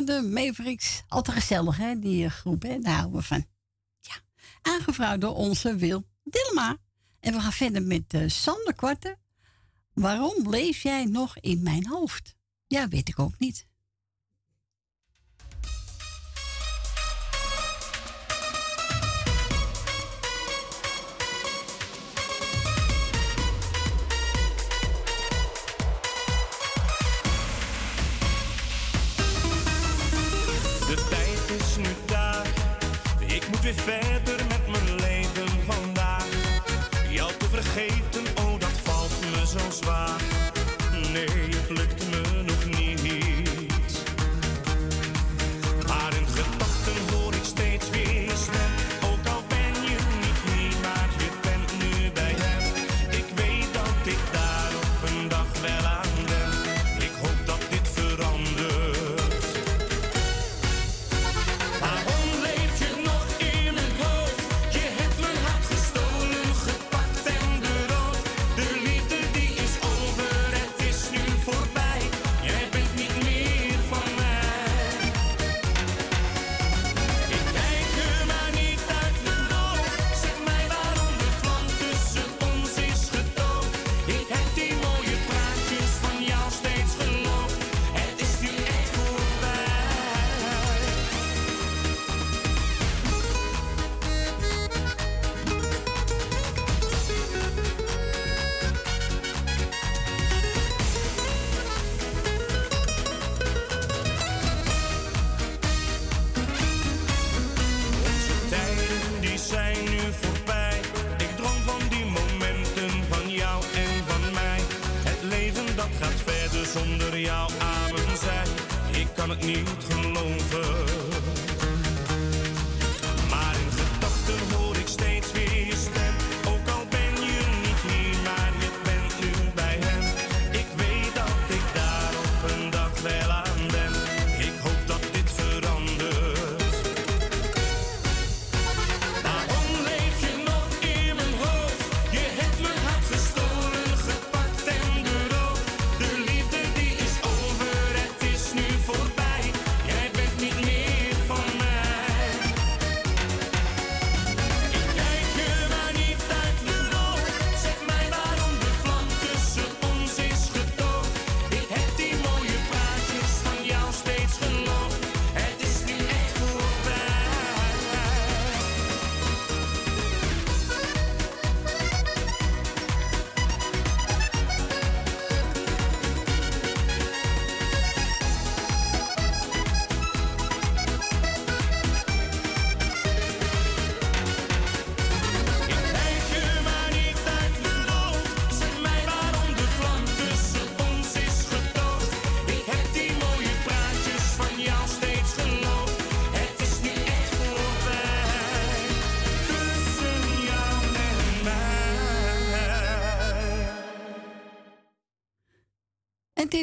De Mavericks. Altijd gezellig, hè, die eh, groep, hè? daar houden we van. Ja, aangevraagd door onze Wil Dilma. En we gaan verder met uh, Sander Waarom leef jij nog in mijn hoofd? Ja, weet ik ook niet. fait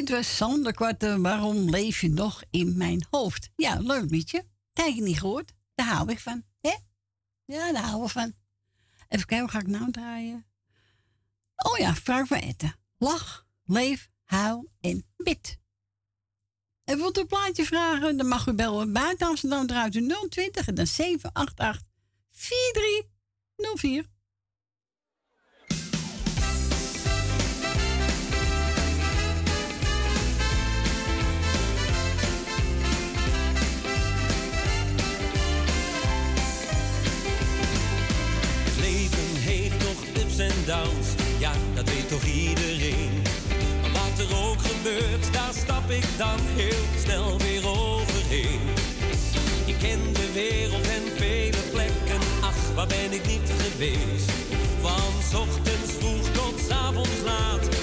Interessante kwarten, eh, waarom leef je nog in mijn hoofd? Ja, leuk liedje. Tijd niet gehoord. Daar hou ik van. hè? Ja, daar hou ik van. Even kijken, hoe ga ik nou draaien? Oh ja, vraag van Etten. Lach, leef, haal en bid. Even wilt u een plaatje vragen, dan mag u bellen buiten Amsterdam. Draait u 020 en dan 788 4304. en downs, ja, dat weet toch iedereen. Maar wat er ook gebeurt, daar stap ik dan heel snel weer overheen. Ik ken de wereld en vele plekken, ach, waar ben ik niet geweest? Van ochtends vroeg tot avonds laat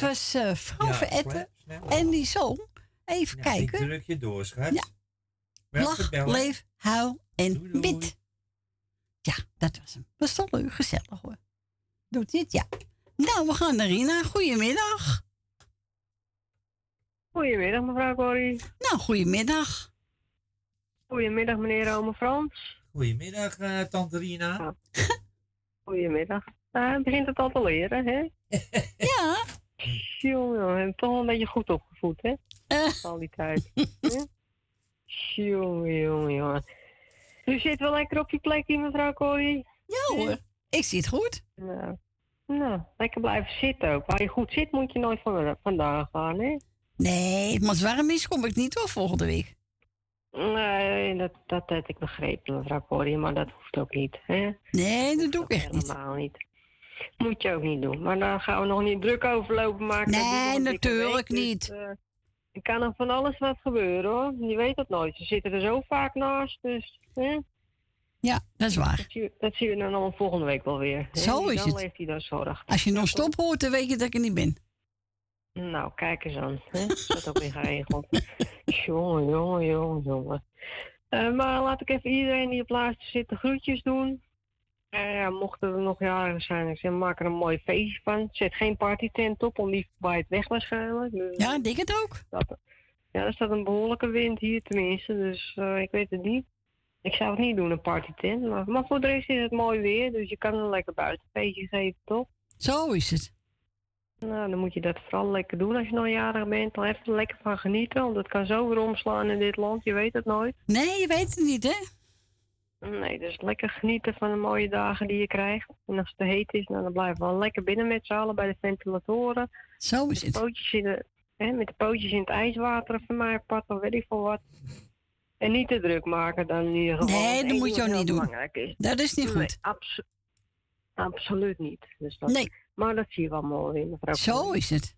dat was eh vrouw Ja, Veretten. En die zong, even Ja, kijken. Ik druk je door, schat. Ja. Lach, leef, huil en bid. Ja, dat was hem. Was toch leuk, gezellig hoor. Doet dit? Ja. Nou, we gaan naar Rina. Goedemiddag. Goedemiddag, mevrouw Corrie. Nou, goedemiddag. Goedemiddag, meneer Ome Frans. Goedemiddag, eh, tante Rina. Goedemiddag. Het begint het al te leren, hè? ja. Jongen, toch wel een beetje goed opgevoed, hè? Eh. Al die tijd. Jongen, jongen, jongen. U zit wel lekker op je plekje, mevrouw Corrie? Ja hoor, ik zit goed. Nou, nou, lekker blijven zitten ook. Waar je goed zit, moet je nooit van, vandaan gaan, hè? Nee, maar als het warm is, kom ik niet hoor volgende week. Nee, dat, dat heb ik begrepen, mevrouw Corrie, maar dat hoeft ook niet, hè? Nee, dat doe ik echt niet. Helemaal niet. Moet je ook niet doen. Maar daar gaan we nog niet druk over lopen maken. Nee, natuurlijk dus, niet. eh, er kan nog van alles wat gebeuren, hoor. Je weet het nooit. Ze zitten er zo vaak naast, dus... Hè? Ja, dat is waar. Dat zien, we, dat zien we dan allemaal volgende week wel weer. hè. Zo is dan het. leeft hij dan zorg. Als je nog stop hoort, dan weet je dat ik er niet ben. Nou, kijk eens aan. Hè? Dat ook weer geregeld. jongen, jongen, jongen, jongen. Eh, maar laat ik even iedereen die op luister zit de groetjes doen. Ja, mochten er nog jaren zijn, ik zeg, maak er een mooi feestje van. Zet geen partytent op, om die bij het weg waarschijnlijk. Dus, ja, ik denk het ook. Dat, ja, er staat een behoorlijke wind hier tenminste, dus eh, ik weet het niet. Ik zou het niet doen, een partytent. Maar, maar voor de rest is het mooi weer, dus je kan een lekker buitenfeestje geven, toch? Zo is het. Nou, dan moet je dat vooral lekker doen als je nog jarig bent. Dan even lekker van genieten, want het kan zo weer omslaan in dit land. Je weet het nooit. Nee, je weet het niet, hè? Nee, dus lekker genieten van de mooie dagen die je krijgt. En als het te heet is, nou, dan blijven we wel lekker binnen met z'n allen bij de ventilatoren. Zo is met de Pootjes in de, hè, met de pootjes in het ijswater van mij apart, of weet ik veel wat. En niet te druk maken dan in ieder geval. Nee, dat moet je ook niet doen. is. Dat is niet Nee, goed. abso- absoluut niet. Dus dat, Nee. Maar dat zie je wel mooi in, mevrouw. Zo is het.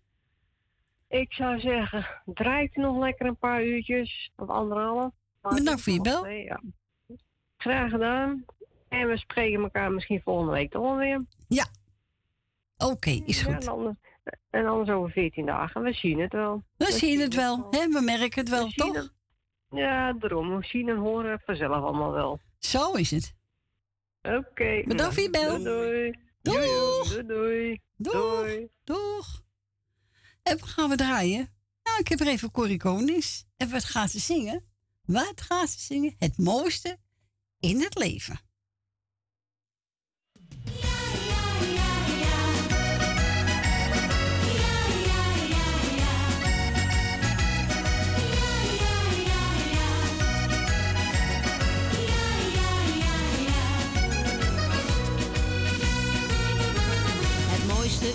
Ik zou zeggen, draait nog lekker een paar uurtjes of anderhalf. Bedankt voor je bel. Nee, ja. Graag gedaan. En we spreken elkaar misschien volgende week toch wel weer. Ja. Oké, is Ja, goed. en, anders, en anders over 14 dagen. We zien het wel. We zien het wel, hè? We merken het wel, We toch? het. Ja, daarom. We zien en horen het vanzelf allemaal wel. Zo is het. Oké. Bedankt voor je bel. Doei. Doei. Doei. Doei. Doeg. Doeg. En wat gaan we draaien? Nou, ik heb er even Corrie Konings. En wat gaat ze zingen? Wat gaat ze zingen? Het mooiste in het leven.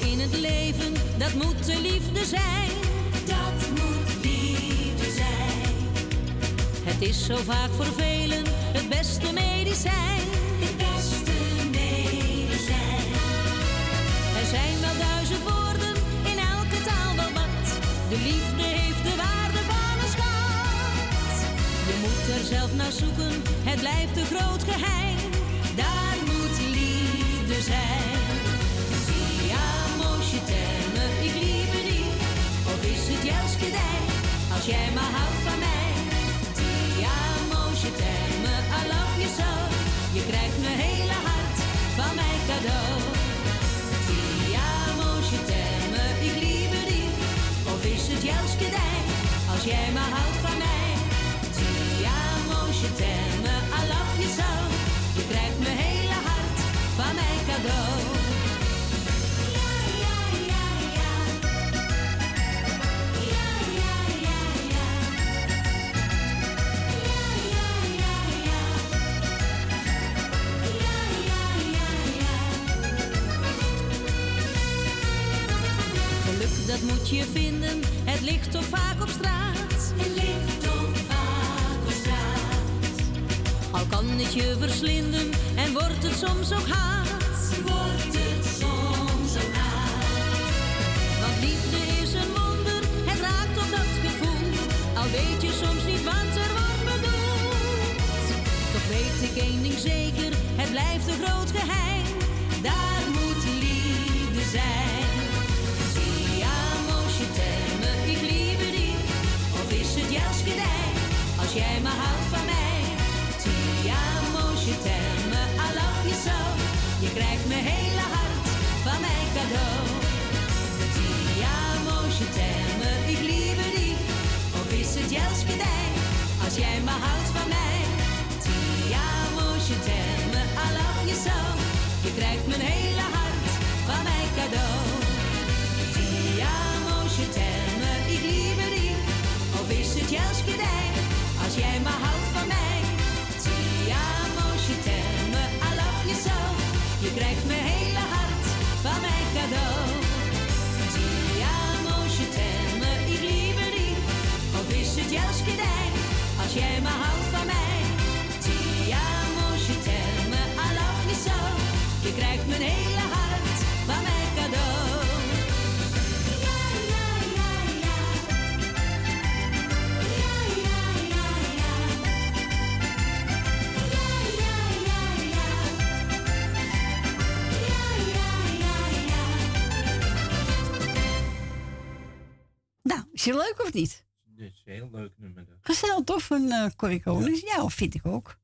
In het leven, dat moet de liefde zijn. Dat moet liefde zijn. Het is zo vaak voor velen het Het beste medicijn. Er zijn wel duizend woorden, in elke taal wel wat. De liefde heeft de waarde van een schat. Je moet er zelf naar zoeken, het blijft een groot geheim. Daar moet liefde zijn. Ti amo, je t'aime, ik liebe die. Of is het juist gedij, als jij maar houdt van mij. Ti amo, je t'aime, I love you so. Je krijgt mijn hele hart van mij cadeau. Ti amo, je ik liebe die. Of is het juist gedij, als jij maar houdt van mij. Ti amo, je t'aime, I love you so. Je krijgt mijn hele hart van mij cadeau. Moet je vinden, het ligt toch vaak op straat. Het ligt toch vaak op straat. Al kan het je verslinden en wordt het soms ook haat. Wordt het soms ook haat. Want liefde is een wonder, het raakt op dat gevoel. Al weet je soms niet wat er wordt bedoeld. Toch weet ik één ding zeker, het blijft een groot geheim. Daar jij me houdt van mij. Tia je terme, I love you so. Je krijgt mijn hele hart van mij cadeau. Tia je terme, ik lieve die. Of is het juist gedij, als jij me houdt van mij. Tia je terme, I love you so. Je krijgt mijn hele hart van mij cadeau. Tia je terme, ik lieve die. Of is het juist gedij jij maar houdt van mij. Ti amo, je me, I love you so. Je krijgt me hele hart van mijn cadeau. Ti amo, je me, ik liebe dich. Of is het juist gedijn als jij me houdt van mij? Je leuk of niet? Dit is een heel leuk nummer. Dus. Gezellig tof, een uh, Corrie Ja. vind ik ook.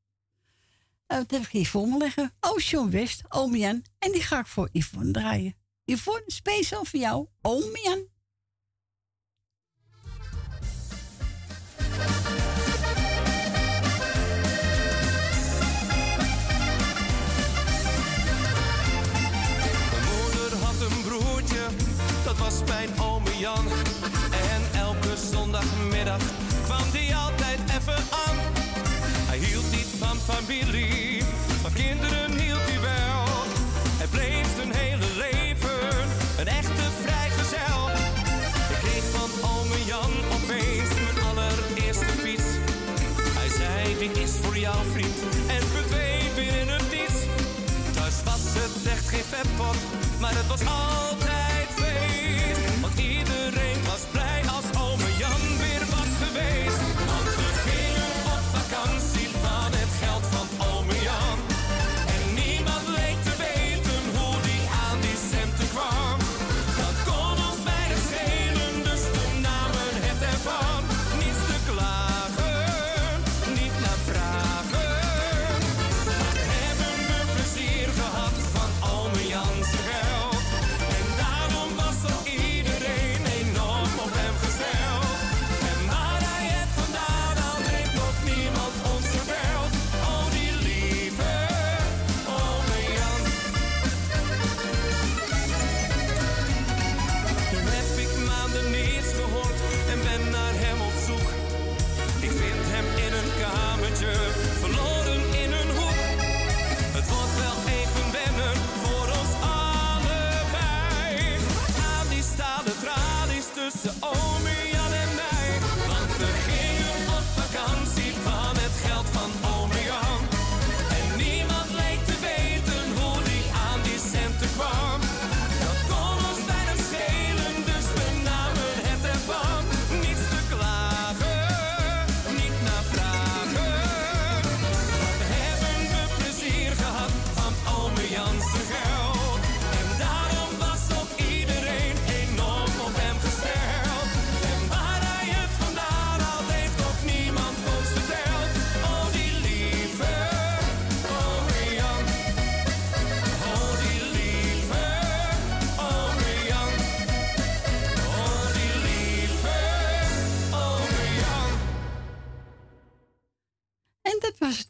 Eh, uh, dat heb ik hier voor me liggen. Oh, Ocean West, Omian En die ga ik voor Yvonne draaien. Yvonne, speciaal voor jou, Omian. Mijn moeder had een broertje, dat was mijn oom Jan. pot, maar het was altijd.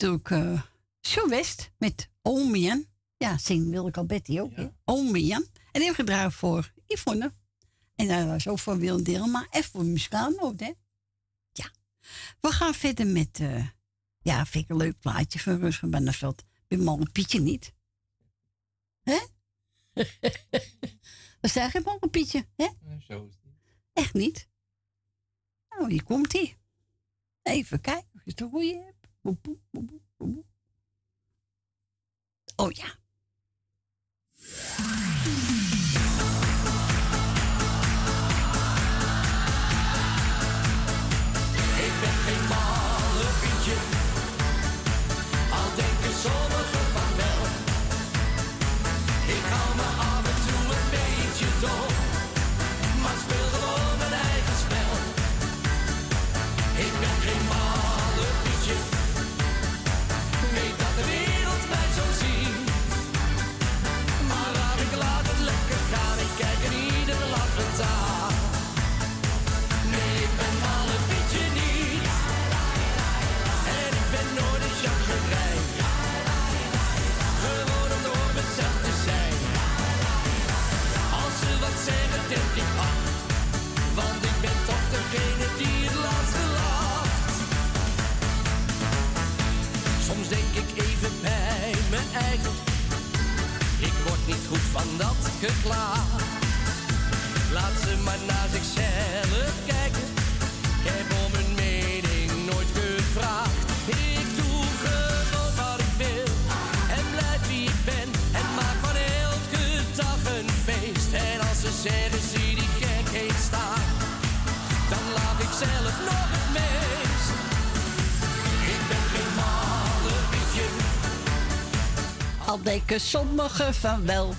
natuurlijk uh, West met Omian. Ja, zing al Betty ook. Ja. Omian. En heel gedraaid voor Yvonne. En dat was ook voor Wil maar even voor hoor, hè. Ja. We gaan verder met, eh, ja, vind ik een leuk plaatje van Rus van Benneveld. Bij Pietje niet. Hè? We zijn geen Pietje, hè? Nou, zo is het niet. Echt niet. Nou, hier komt hij. Even kijken is je het goede Oh ja. sommigen van wel.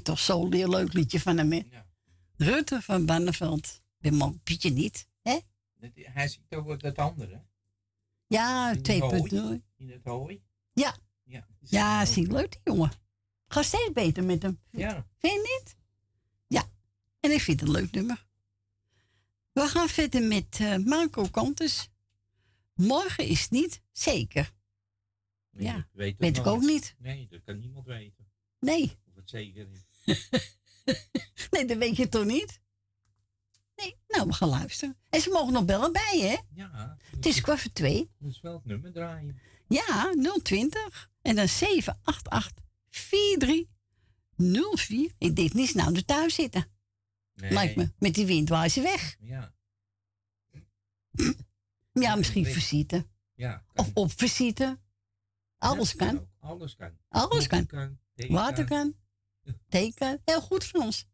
Toch zo'n heel leuk liedje van hem. hè. Rutte van Banneveld. Ben man, Pietje niet, hè? Hij ziet ook dat andere. Ja, In het 2.0. hooi. In het hooi. Ja. Ja. Ja, zie leuk die jongen. Ga steeds beter met hem. Ja. Vind je niet? Ja. En ik vind het een leuk nummer. We gaan verder met eh, Marco Kantus. Morgen is niet zeker. Nee, Ja, weet, weet ik ook niet. Nee, dat kan niemand weten. Nee. Zeker is. Nee, dat weet je toch niet? Nee, nou, we gaan luisteren. En ze mogen nog bellen bij, hè? Ja. Het is kwart voor twee. Moet wel het nummer draaien. Ja, 020. En dan 788 4304. Ik denk niet nou er thuis zitten. Nee. Lijkt me. Met die wind waar ze weg. Ja. Ja, misschien visite. Ja. Of op visite. Alles Ja, kan. Alles kan. Alles kan. kan. Water kan. Thee kan. Heel goed voor ons.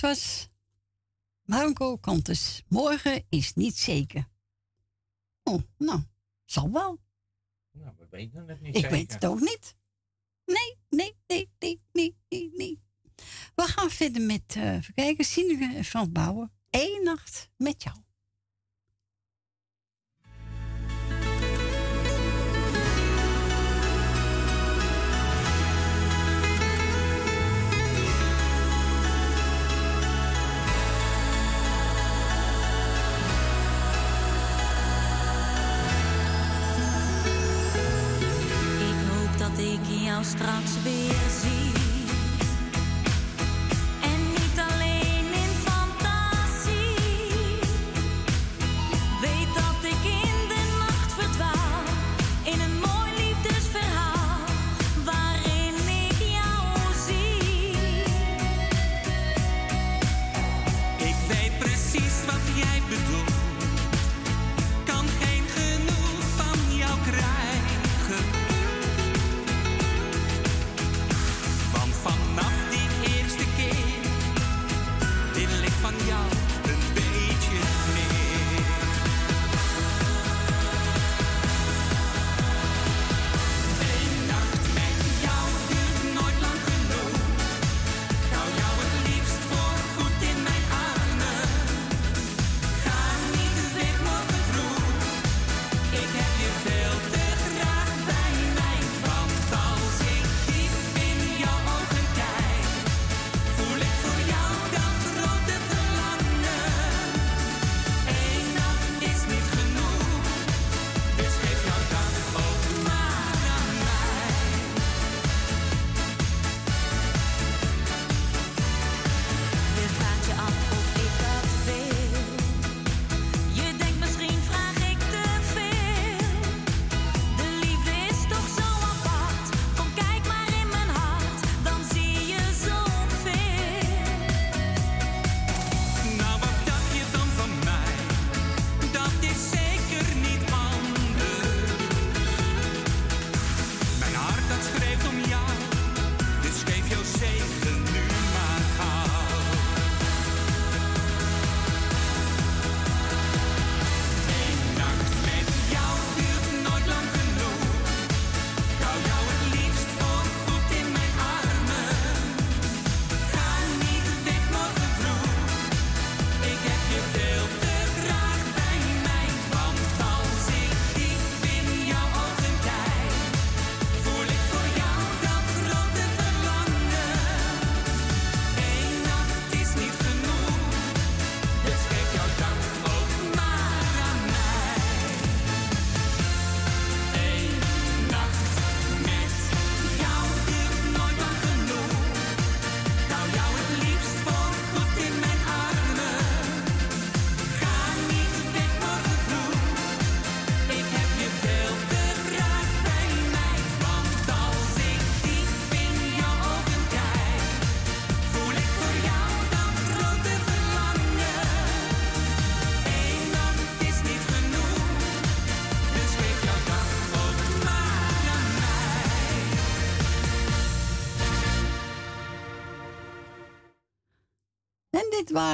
Dat was Marco Kantus. Morgen is niet zeker. Oh, nou, zal wel. Nou, we weten het niet Ik zeker. weet het ook niet. Nee, nee, nee, nee, nee, nee, nee. We gaan verder met, eh even kijken, Sineke Frans Bouwen. Eén nacht met jou. nou straks weer.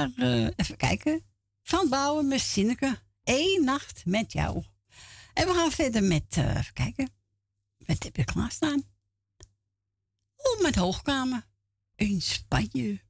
Dit waren, eh, even kijken, Van Bouwen met Sinneke. Eén nacht met jou. En we gaan verder met, eh, even kijken, wat heb je klaarstaan? Oh, met Hoogkamer in Spanje.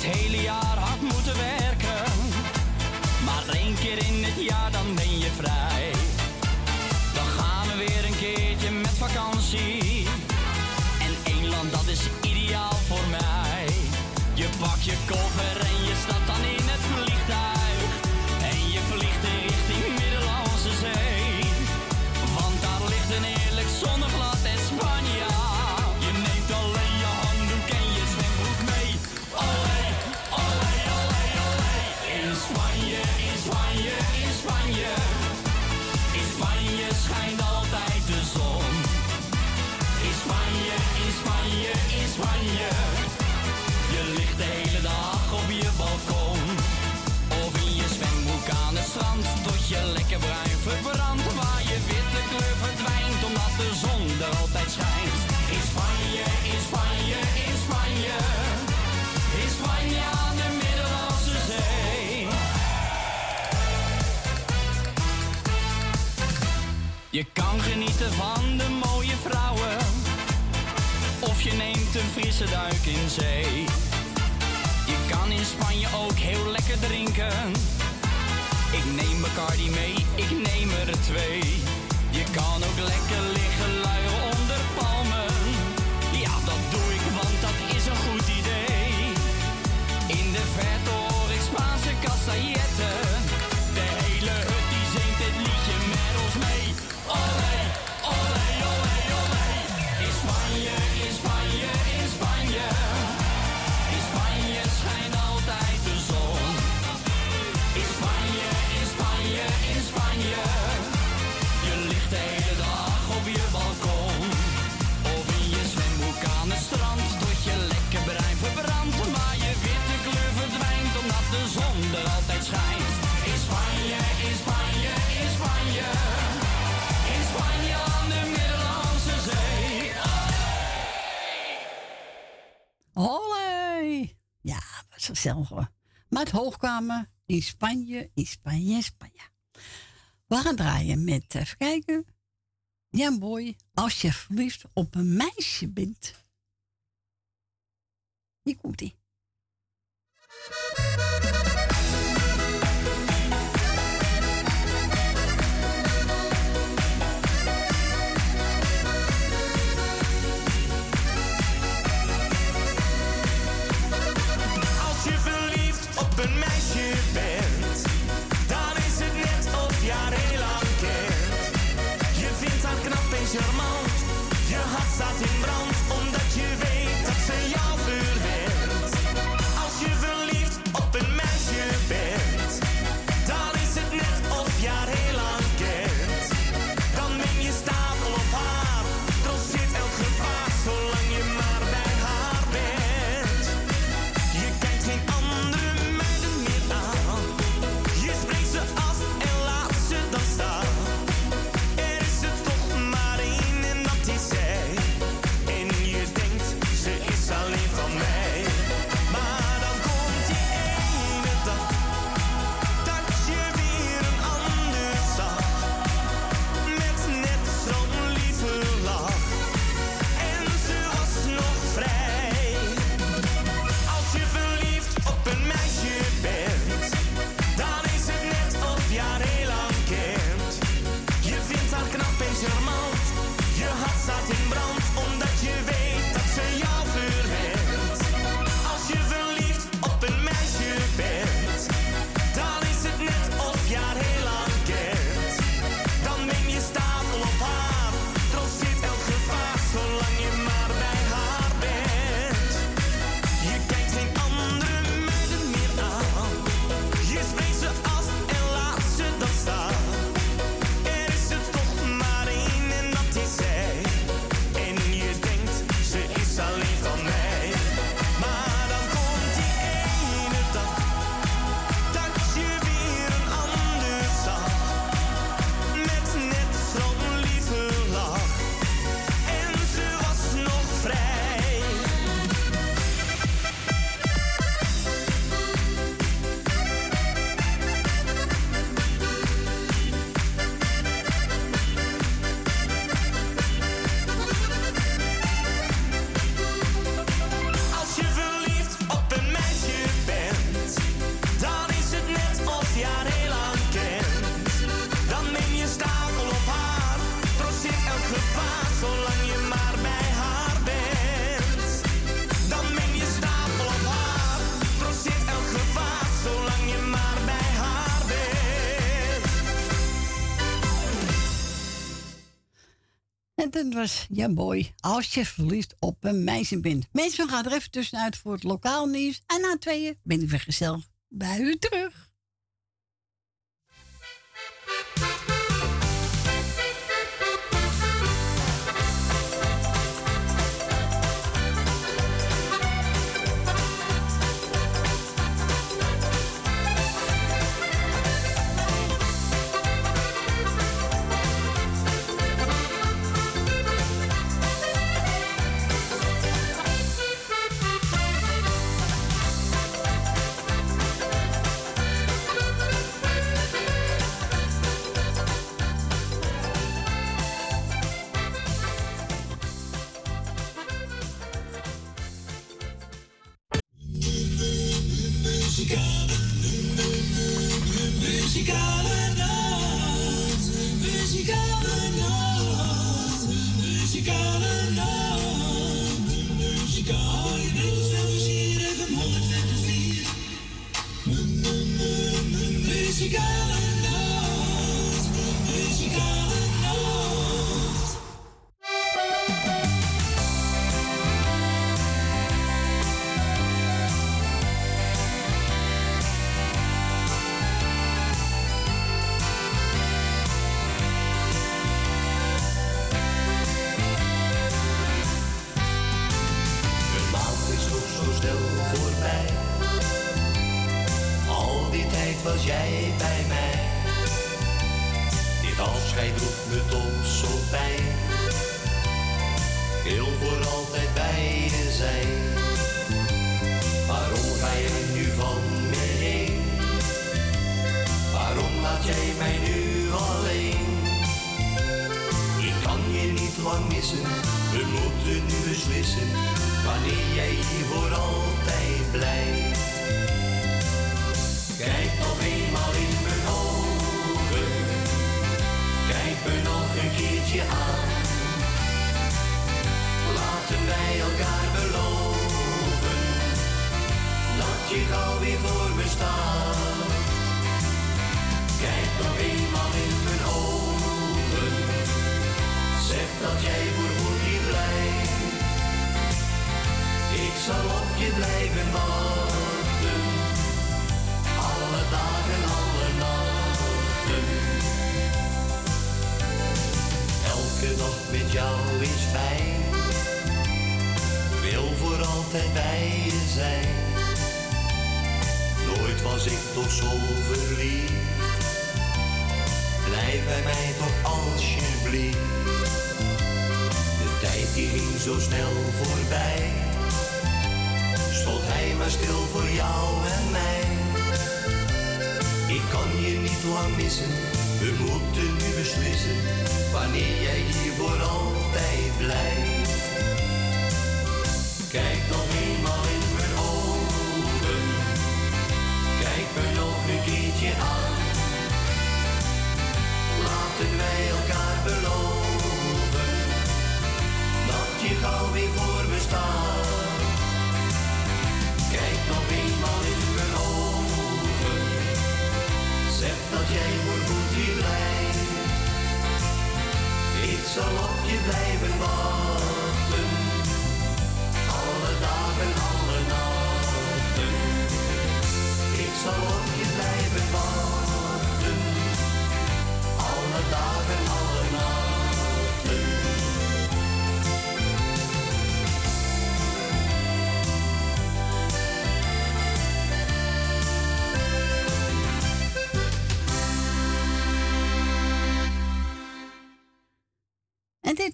Het hele jaar hard moeten werken. Maar één keer in het jaar dan ben je vrij. Dan gaan we weer een keertje met vakantie. En één land dat is ideaal voor mij. Je pakt je koffer Lekker bruin verbrandt. Waar je witte kleur verdwijnt. Omdat de zon er altijd schijnt. In Spanje, in Spanje, in Spanje. In Spanje aan de Middellandse Zee. Je kan genieten van de mooie vrouwen. Of je neemt een frisse duik in zee. Je kan in Spanje ook heel lekker drinken. Ik neem Bacardi mee, ik neem er twee. Je kan ook lekker liggen Hoor. Met Hoogkamer in Spanje, in Spanje, in Spanje. We gaan draaien met, even kijken. Ja, boy, als je verliefd op een meisje bent. Hier komt Ja boy, als je verliefd op een meisje bent. Mensen, gaat gaan er even tussenuit voor het lokaal nieuws. En na tweeën ben ik weer gezellig bij u terug.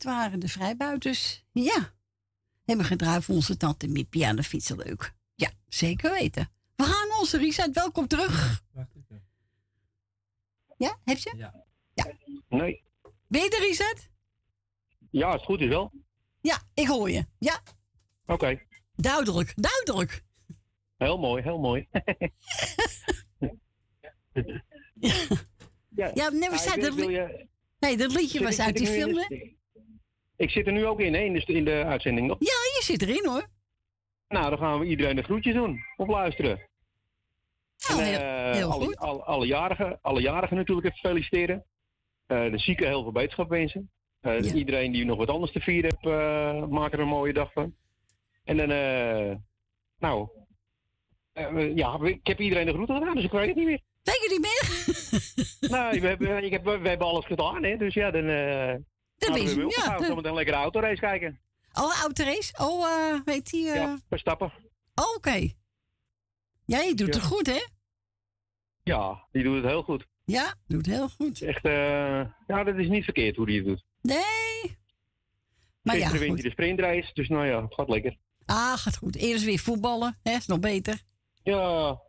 waren de vrijbuiters. Ja. Hebben gedraaid voor onze tante Mippie aan de fiets. Leuk. Ja, zeker weten. We gaan onze reset. Welkom terug. Ja, heb je? Ja. ja. Nee. Ben je de? Ja, het goed is wel. Ja, ik hoor je. Ja. Oké. Duidelijk, duidelijk. Heel mooi, heel mooi. ja, ja never dat, dat liedje was uit die film. Ik zit er nu ook in, hè, in, de, in de uitzending. Ja, je zit erin hoor. Nou, dan gaan we iedereen een groetje doen. Of luisteren. Eh, heel, alle, goed. Alle, alle, jarigen, alle jarigen natuurlijk even feliciteren. Eh, de zieken heel veel beterschap wensen. Eh, iedereen die nog wat anders te vieren heeft, uh, maak er een mooie dag van. En dan, uh, nou, ja, ik heb iedereen de groeten gedaan, dus ik weet het niet meer. Weet je niet meer? nou, we hebben, ik heb, we, we hebben alles gedaan, hè, dus ja, dan, gaan we je, weer ja. ja. Zometeen een lekkere autorace kijken. Oh, autorace? Oh, eh weet die... eh Ja, Verstappen. oh, Oké. Ja, je doet Ja. het goed, hè? Ja, die doet het heel goed. Ja, doet heel goed. Echt, eh, ja, dat is niet verkeerd hoe die het doet. Nee. Maar ja, Gisteren wint goed. hij de sprintrace, dus nou ja, het gaat lekker. Ah, gaat goed. Eerst weer voetballen, hè? Is nog beter. Ja.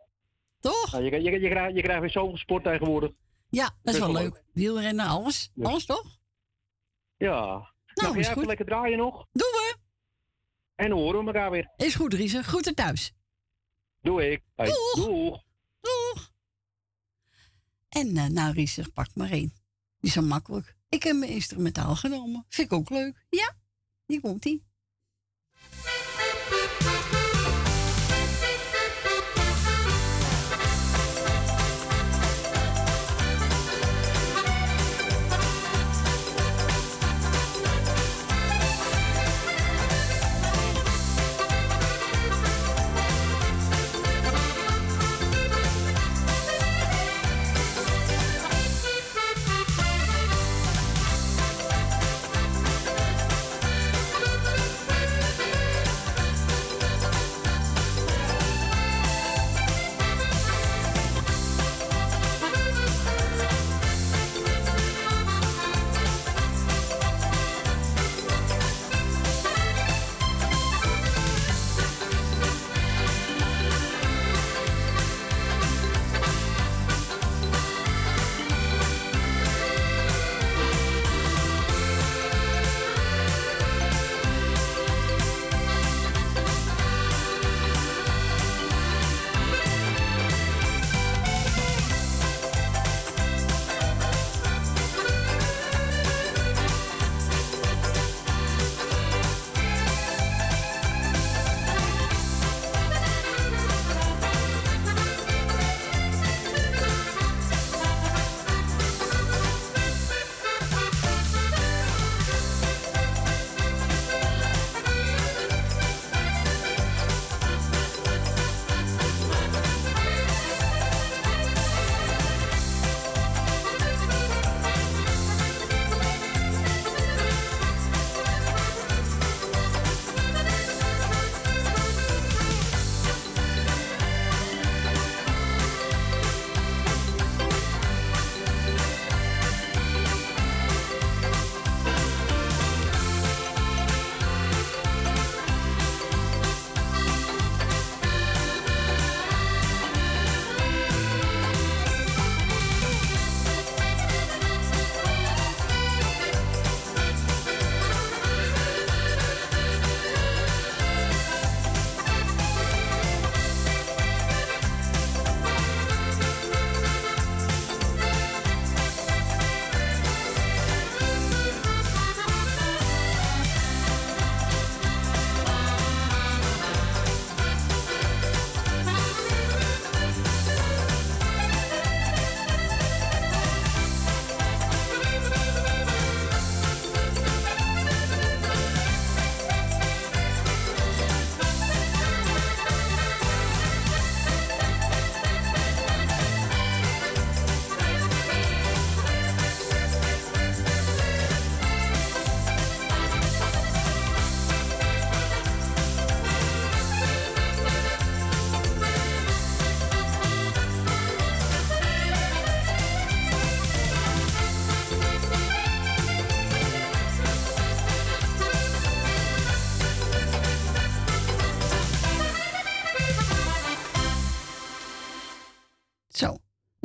Toch? Ja, je, je, je, krijgt, je krijgt weer zoveel sport tegenwoordig. Ja, dat is wel wel leuk. Wielrennen, alles. Alles toch? Ja. Nou, is ga jij goed. lekker draaien nog? Doen we. En dan horen we elkaar weer. Is goed, Riese. Groeten thuis. Doe ik. Doeg. Doeg. Doeg. En eh, nou, Riese, pak maar één. Die is zo makkelijk. Ik heb mijn instrumentaal genomen. Vind ik ook leuk. Ja, die komt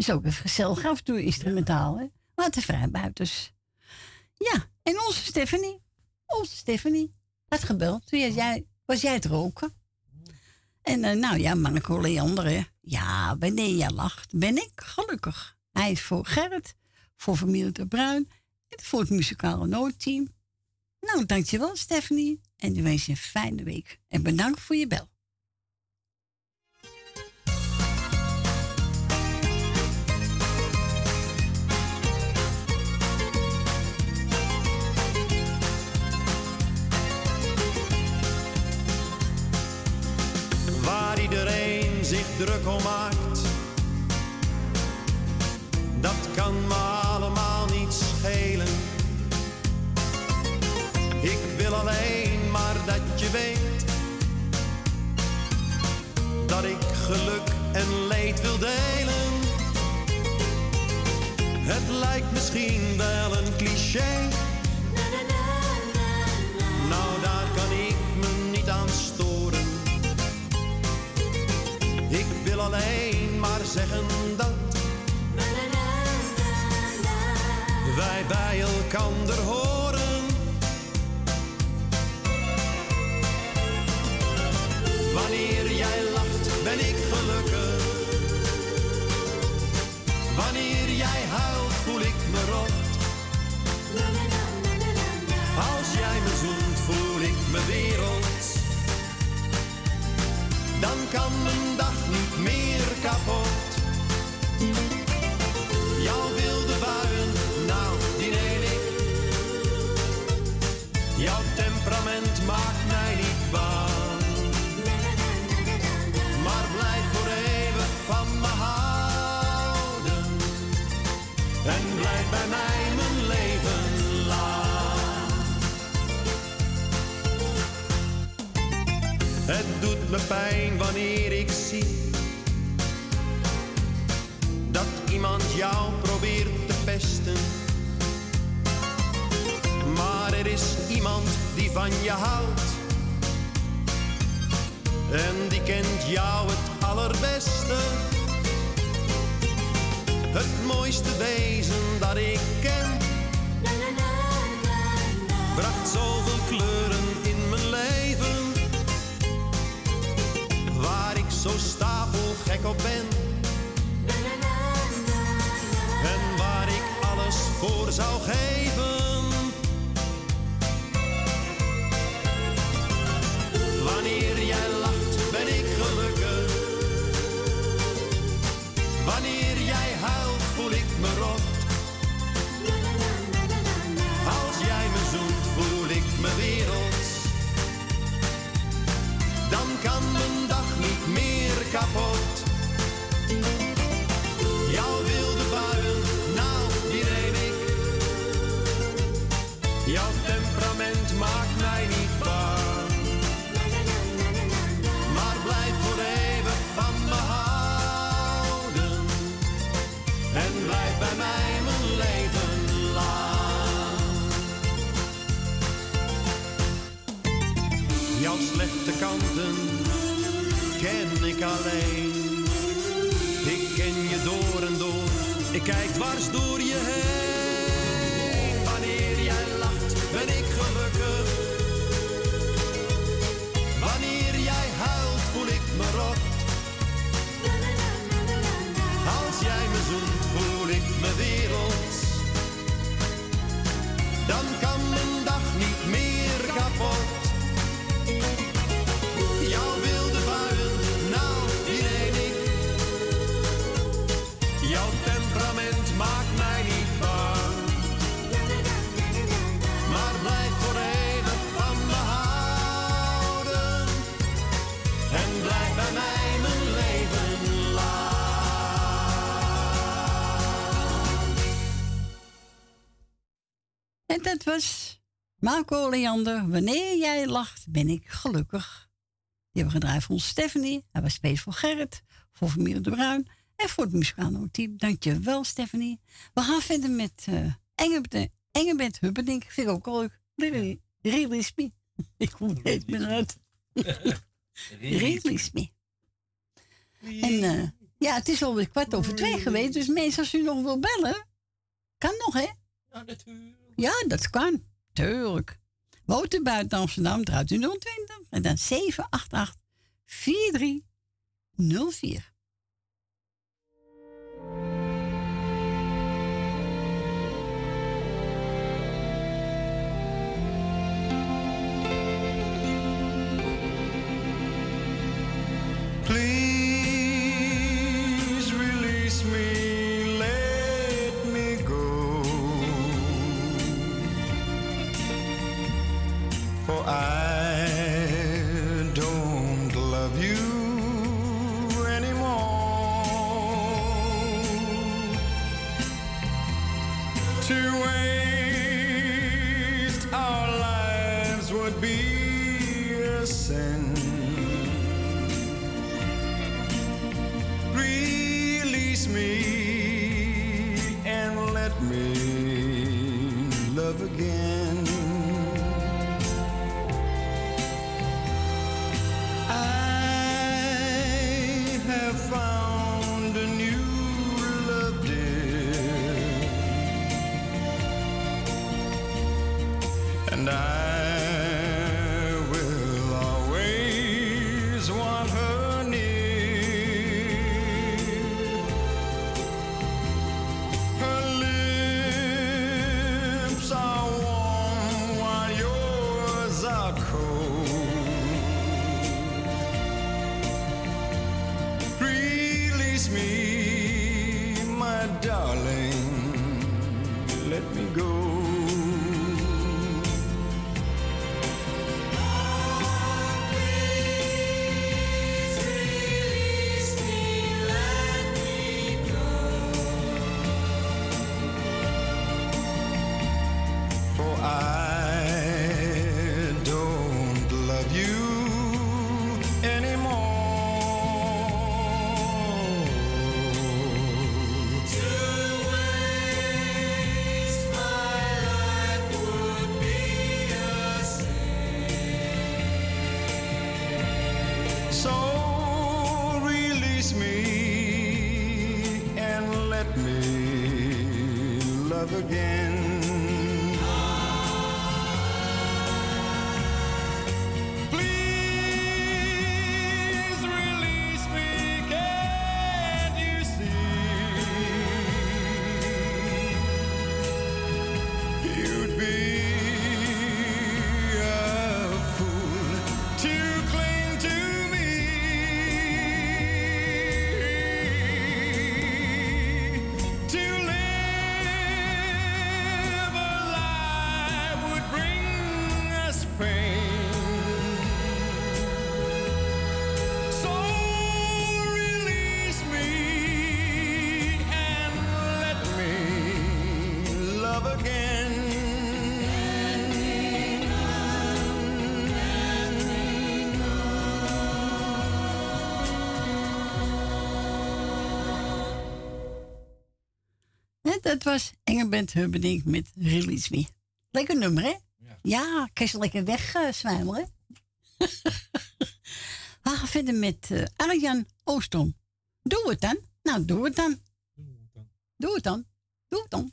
Is ook gezellig af toe instrumentaal, hè? Maar te vrij buitens. Ja, en onze Stephanie. Onze Stephanie. Had gebeld. Toen jij, was jij het roken? En eh, nou ja, Marco Leander, hè. Ja, wanneer jij lacht, ben ik gelukkig. Hij is voor Gerrit, voor familie de Bruin en voor het muzikale noodteam. Nou, dankjewel Stephanie. En wens je een fijne week. En bedankt voor je bel. Come on. dat was Marco Leander. Wanneer jij lacht, ben ik gelukkig. Die hebben gedraaid voor ons Stephanie. Hij was space voor Gerrit, voor familie De Bruin en voor het Muscano-team. Dankjewel, Stephanie. We gaan verder met eh, uh, Engelbert, Engelbert Vind ik ook al leuk. Really, me. Ik kom het meer uit. really me. En eh, ja, het is alweer kwart over twee geweest. Dus mensen, als u nog wil bellen, kan nog, hè? Natuurlijk. Ja, dat kan. Tuurlijk. Woont buiten Amsterdam, draait u 020 en dan 788 4304. Release me. dat was Engelbert Hubbeding met Release Me. Lekker nummer, hè? Ja, ja je lekker wegzwijmelen. Uh, We gaan met uh, Arjan Oostom. Doe het dan. Nou, doe het dan. Doe het dan. Doe het dan. Doe het dan.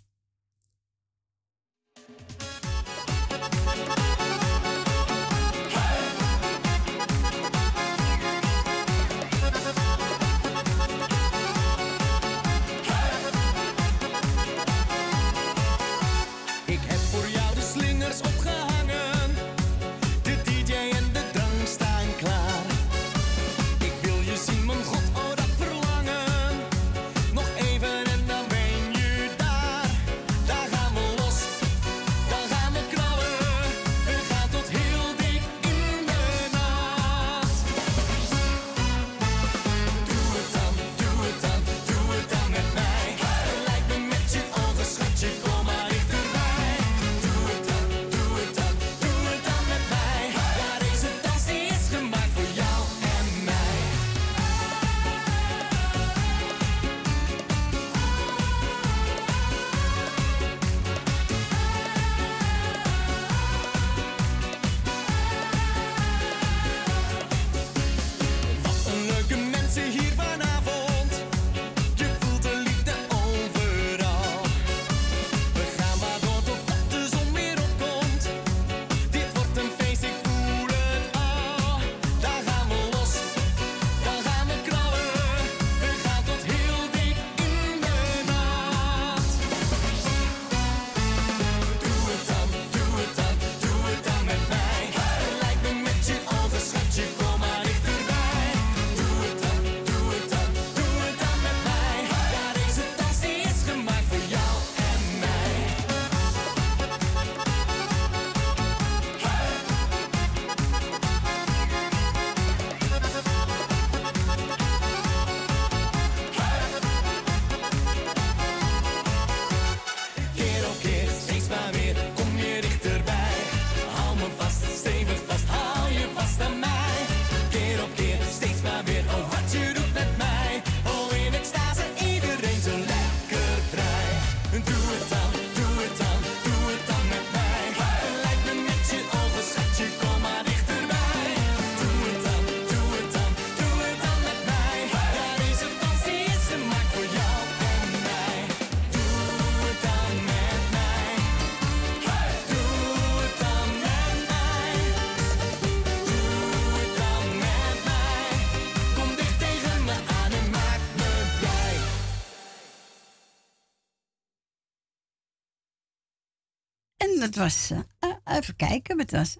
Dat was, eh, eh, even kijken, wat was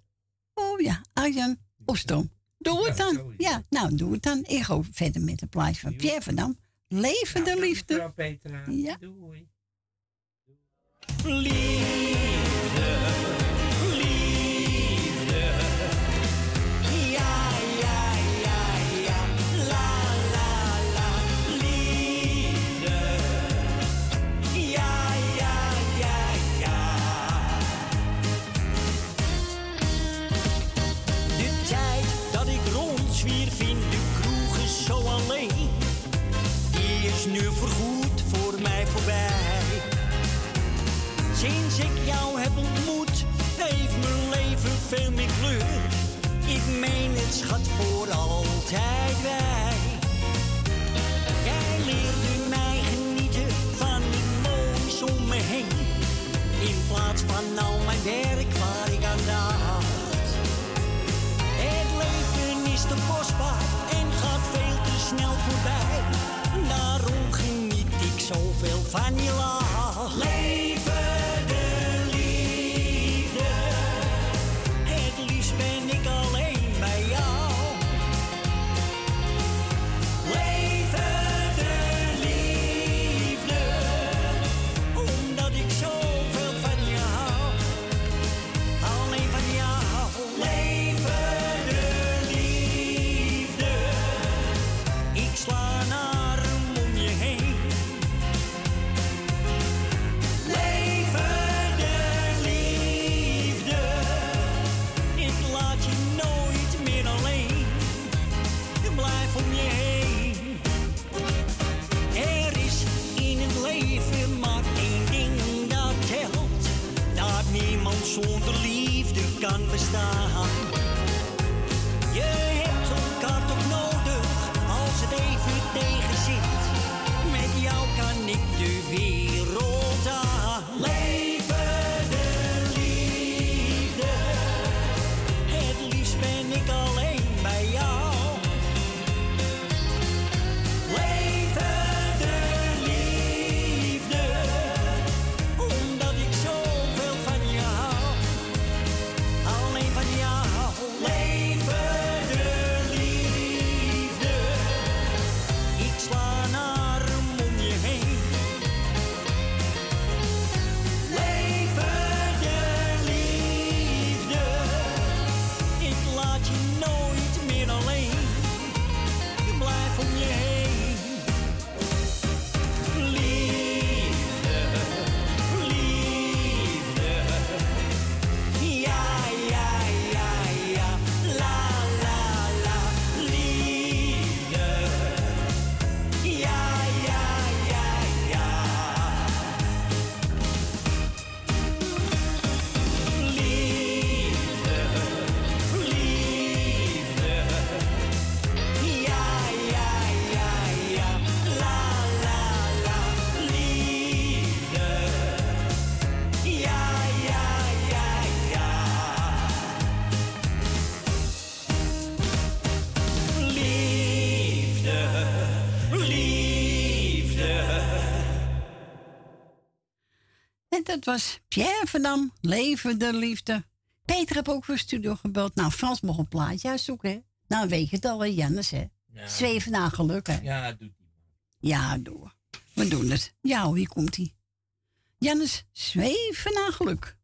Oh ja, Arjan Oostom. Doe het dan. Ja, nou, doe het dan. Ik ga verder met een plaatje van Pierre van Dam. Levende liefde. Mevrouw Petra. Ja. Doei. Liefde, nu voorgoed voor mij voorbij. Sinds ik jou heb ontmoet, heeft mijn leven veel meer kleur. Ik meen het schat voor altijd wij. Jij leerde mij genieten van het moois om me heen. In plaats van al mijn werk waar ik aan dacht. Het leven is te kostbaar en gaat veel te snel voorbij. Daarom geniet ik zoveel van je lach. Liefde kan dat was Pierre van Dam, Leven de Liefde. Peter heb ook voor studio gebeld. Nou, Frans mocht een plaatje uitzoeken, hè? Nou, weet je het al, hè, Jannes, hè? Ja. Zweven naar geluk, hè? Ja, doet Ja, door. We doen het. Ja, hier komt hij. Jannes, zweven naar geluk.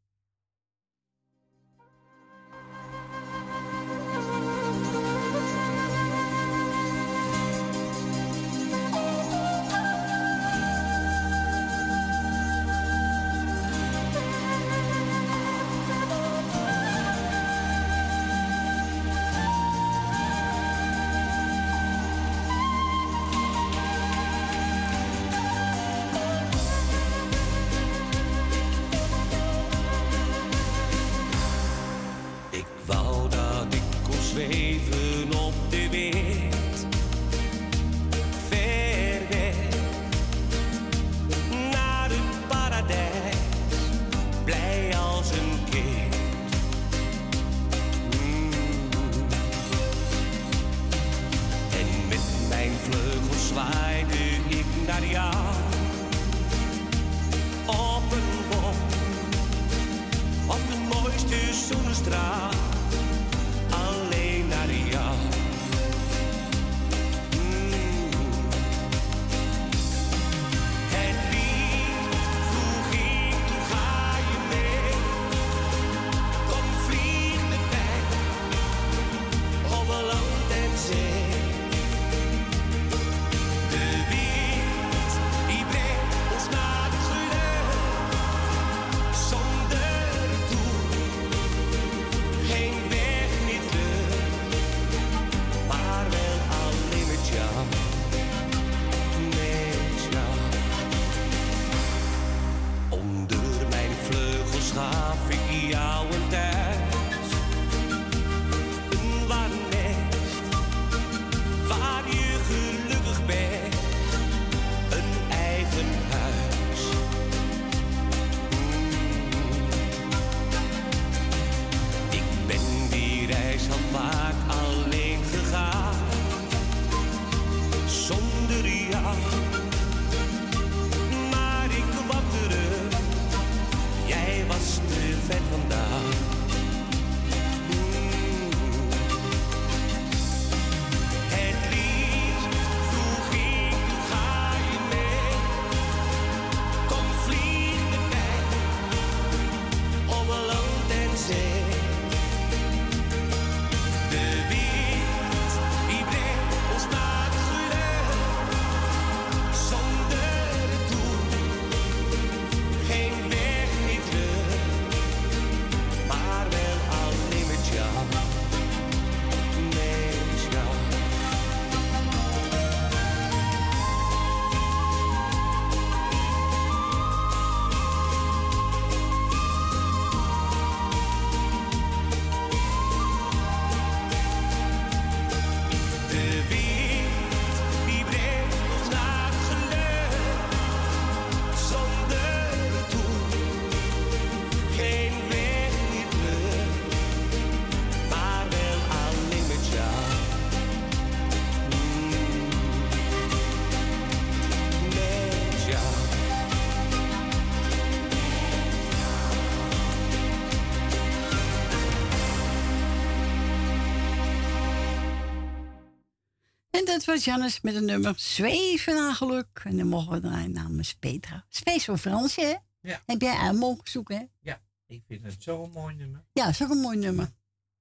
Dat was Jannes met een nummer Zweven naar geluk. En dan mogen we draaien namens Petra. Space voor Fransje, hè? Ja. Heb jij uit mogen zoeken, hè? Ja, ik vind het zo'n mooi nummer. Ja, ook een mooi nummer.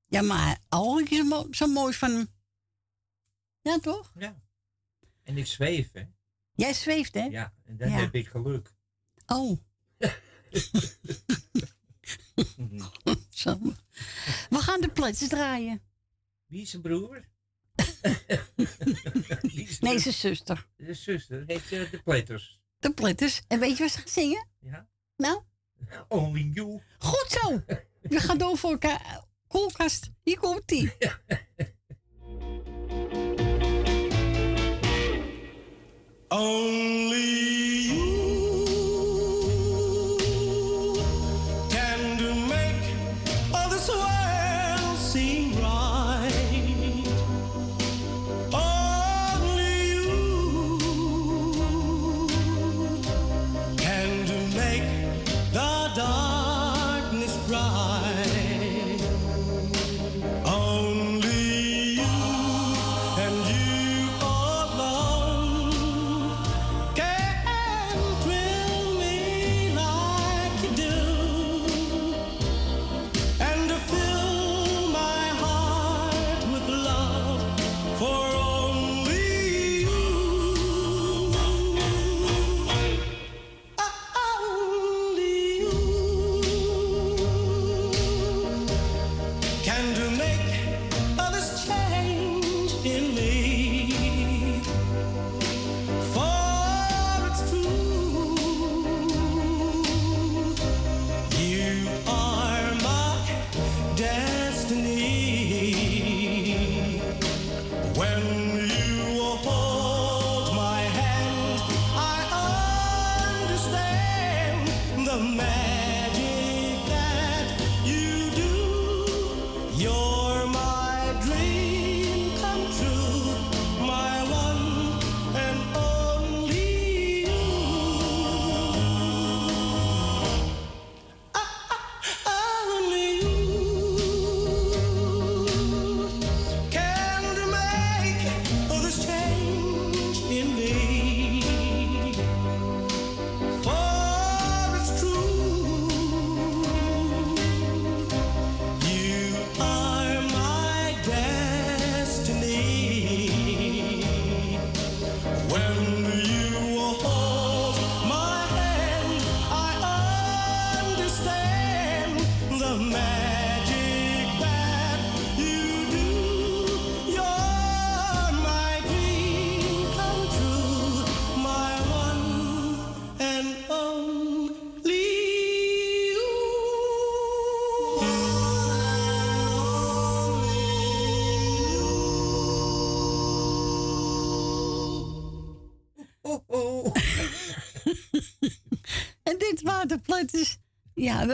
Ja, maar Alrik is mo- zo mooi van hem. Ja, toch? Ja. En ik zweef, hè? Jij zweeft, hè? Ja, en dan Ja. heb ik geluk. Oh. Zo. We gaan de plaats draaien. Wie is zijn broer? Nee, zijn zuster. De zuster heet eh, de Pletters. De platters. En weet je wat ze gaat zingen? Ja. Nou? Only you. Goed zo. We gaan door voor elkaar. Koelkast. Hier komt die. Only you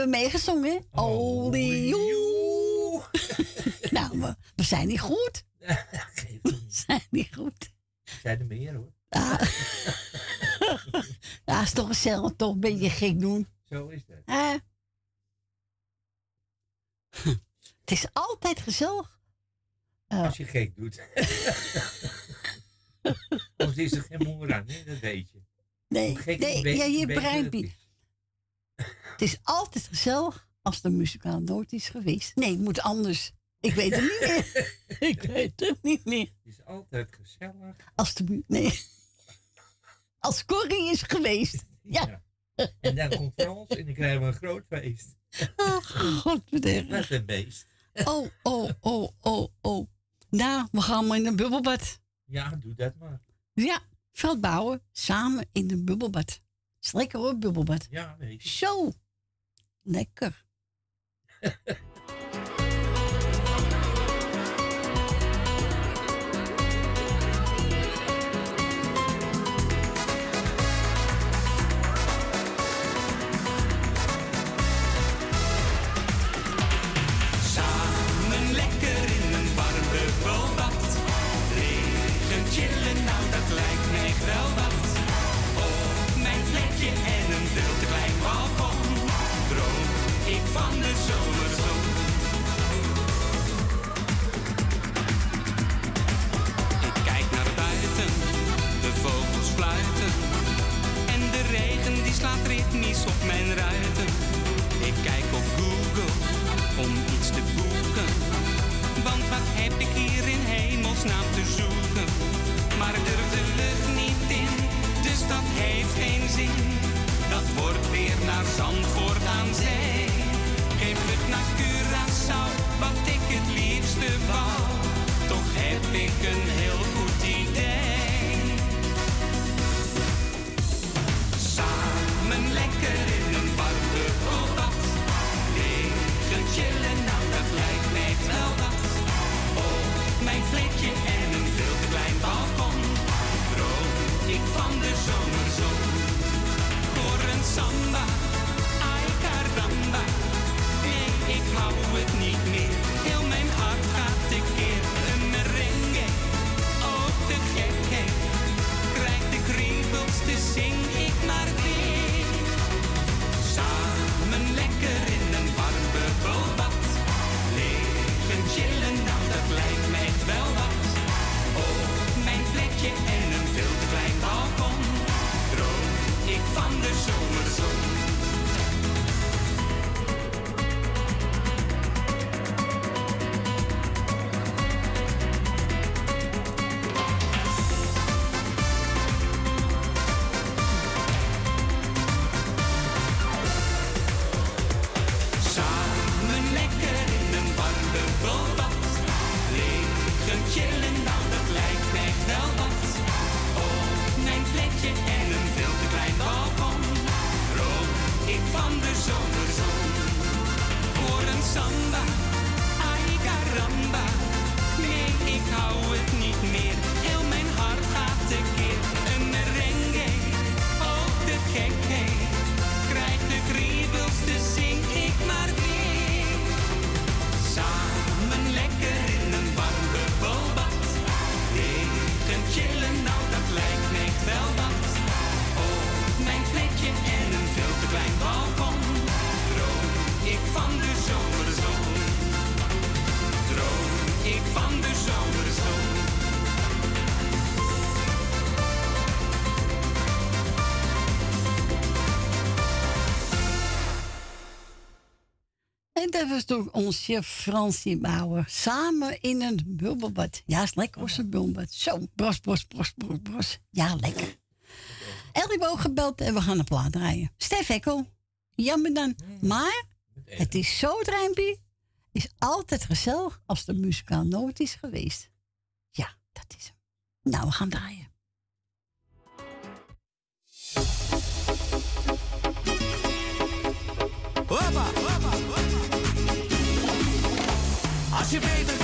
Ja, we hebben meegezongen. hè? Only you. nou, we, we zijn niet goed. We zijn niet goed. Zijn er meer hoor. Ja, ja is toch gezellig, toch een beetje gek doen. Zo is dat. Het is altijd gezellig. Eh, Als je gek doet. Of is er geen moer aan, hè? dat weet je. Nee, nee ja, je niet. Het is altijd gezellig als de muzikaal nooit is geweest. Nee, het moet anders. Ik weet het niet meer. Ik weet het niet meer. Het is altijd gezellig. Als de Nee. Als Corrie is geweest. Ja. En dan komt Frans en dan krijgen we een groot feest. Oh, godverdomme. Wat een beest. Oh, oh, oh, oh, oh. Nou, we gaan maar in een bubbelbad. Ja, doe dat maar. Ja, veld bouwen. Samen in een bubbelbad. Is lekker hoor, bubbelbad. Ja, weet je. Zo. Lekker. slaat ritmisch op mijn ruiten. Ik kijk op Google om iets te boeken. Want wat heb ik hier in hemelsnaam te zoeken? Maar durf de lucht niet in, dus dat heeft geen zin. Dat wordt weer naar Zandvoort aan zee. Geen vlucht naar Curaçao, wat ik het liefste wou. Toch heb ik een van Was toch onze Fransie Bauer. Samen in een bubbelbad. Ja, is lekker was een bubbelbad. Zo, bros, bros, bros, bros, bros. Ja, lekker. Elliebo gebeld en we gaan een plaat draaien. Stef Ekkel. Jammer dan. Maar het is zo het rijmpie. Is altijd gezellig als de muzikaal nooit is geweest. Ja, dat is hem. Nou, we gaan draaien. Hoppa, je beter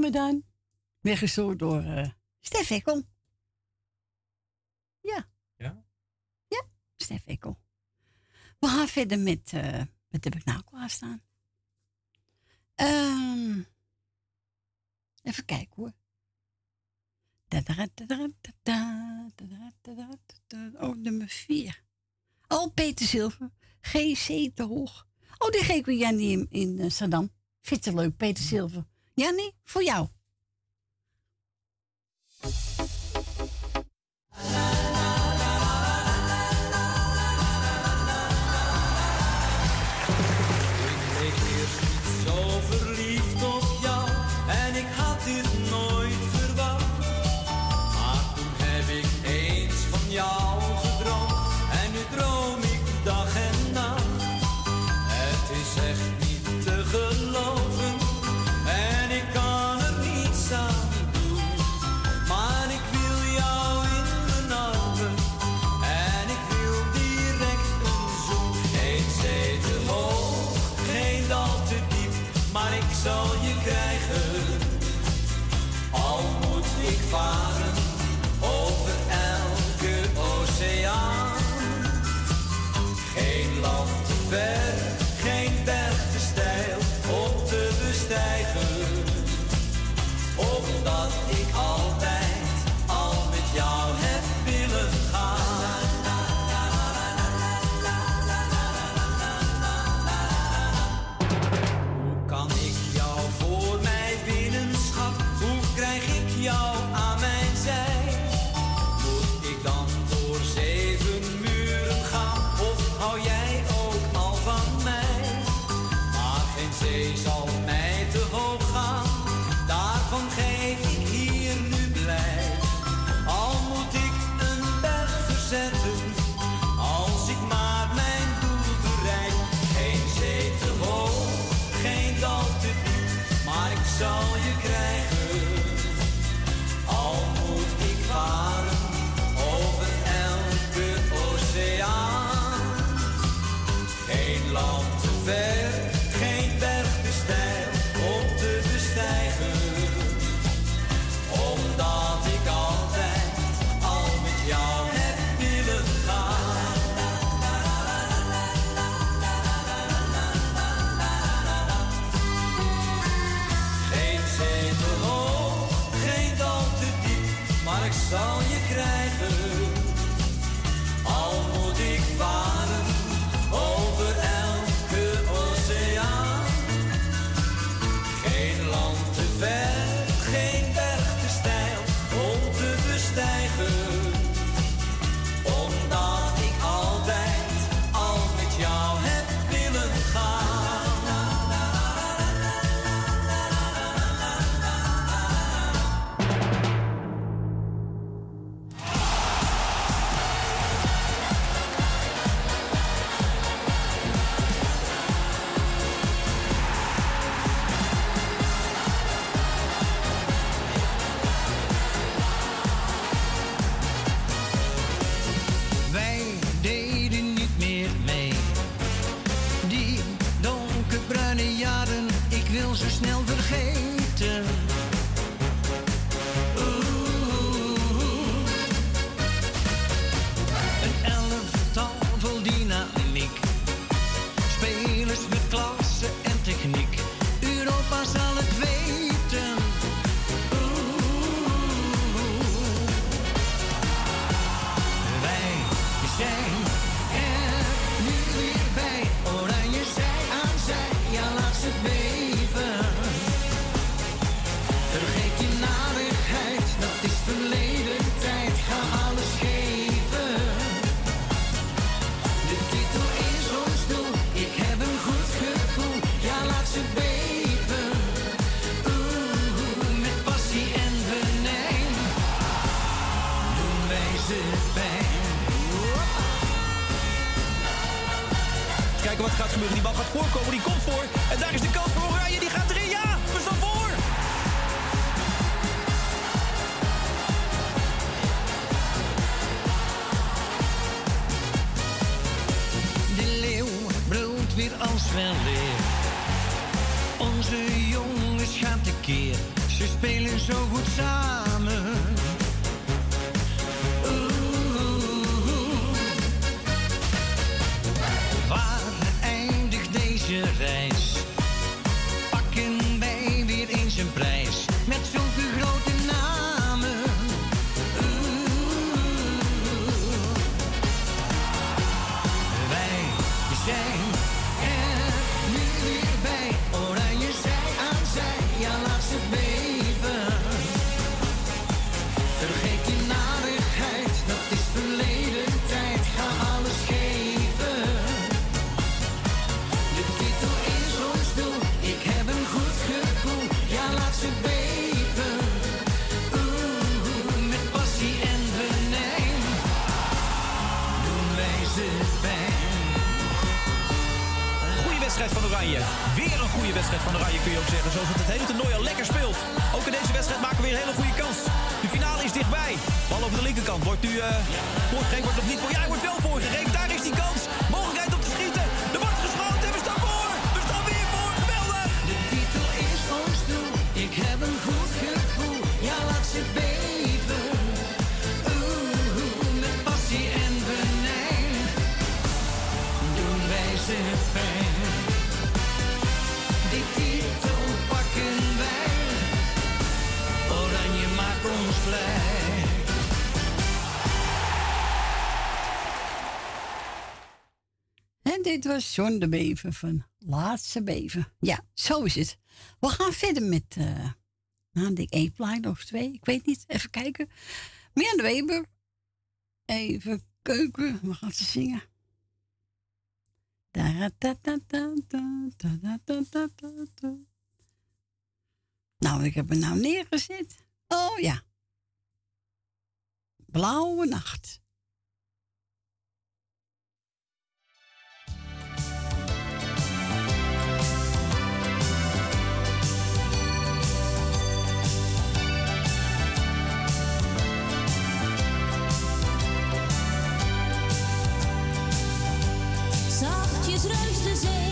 me dan. Weggezoord door uh, Stef Ekkel. Ja. Ja? Ja, Stef Ekkel. We gaan verder met, met de benakel staan. Um, even kijken hoor. Oh, nummer 4. Oh, Peter Zilver. GC te hoog. Oh, die geef ik weer in, in uh, Vind je leuk, Peter Zilver. Jannie, voor jou. John van Laatste beven Ja, zo is het. We gaan verder met, uh, nou, denk één of twee, ik weet niet. Even kijken. Mirjam de Weber. Even keuken, we gaan ze zingen. Nou, ik heb hem nou neergezet. Oh ja. Blauwe nacht. is reus de zee.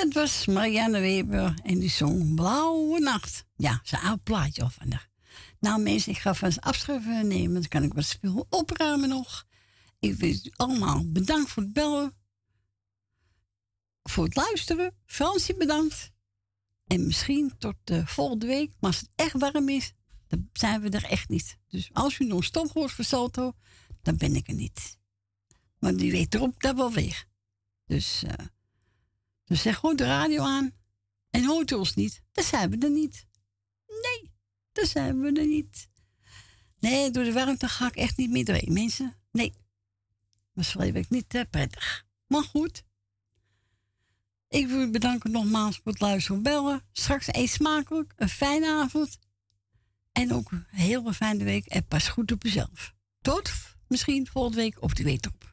Dat was Marianne Weber en die zong Blauwe Nacht. Ja, zijn oud plaatje al vandaag. Nou mensen, ik ga vast afscheid nemen. Dan kan ik wat spul opruimen nog. Ik wil u allemaal bedankt voor het bellen. Voor het luisteren. Fransie bedankt. En misschien tot de volgende week. Maar als het echt warm is, dan zijn we er echt niet. Dus als u nog stop hoort voor Salto, dan ben ik er niet. Maar die weet erop dat wel weer. Dus, eh dus zeg gewoon de radio aan. En hoort u ons niet, dan zijn we er niet. Nee, dan zijn we er niet. Nee, door de warmte ga ik echt niet meer doorheen, mensen. Nee, dat is ik niet eh, prettig. Maar goed. Ik wil u bedanken nogmaals voor het luisteren en bellen. Straks eet smakelijk, een fijne avond. En ook een hele fijne week. En pas goed op jezelf. Tot misschien volgende week op de week op.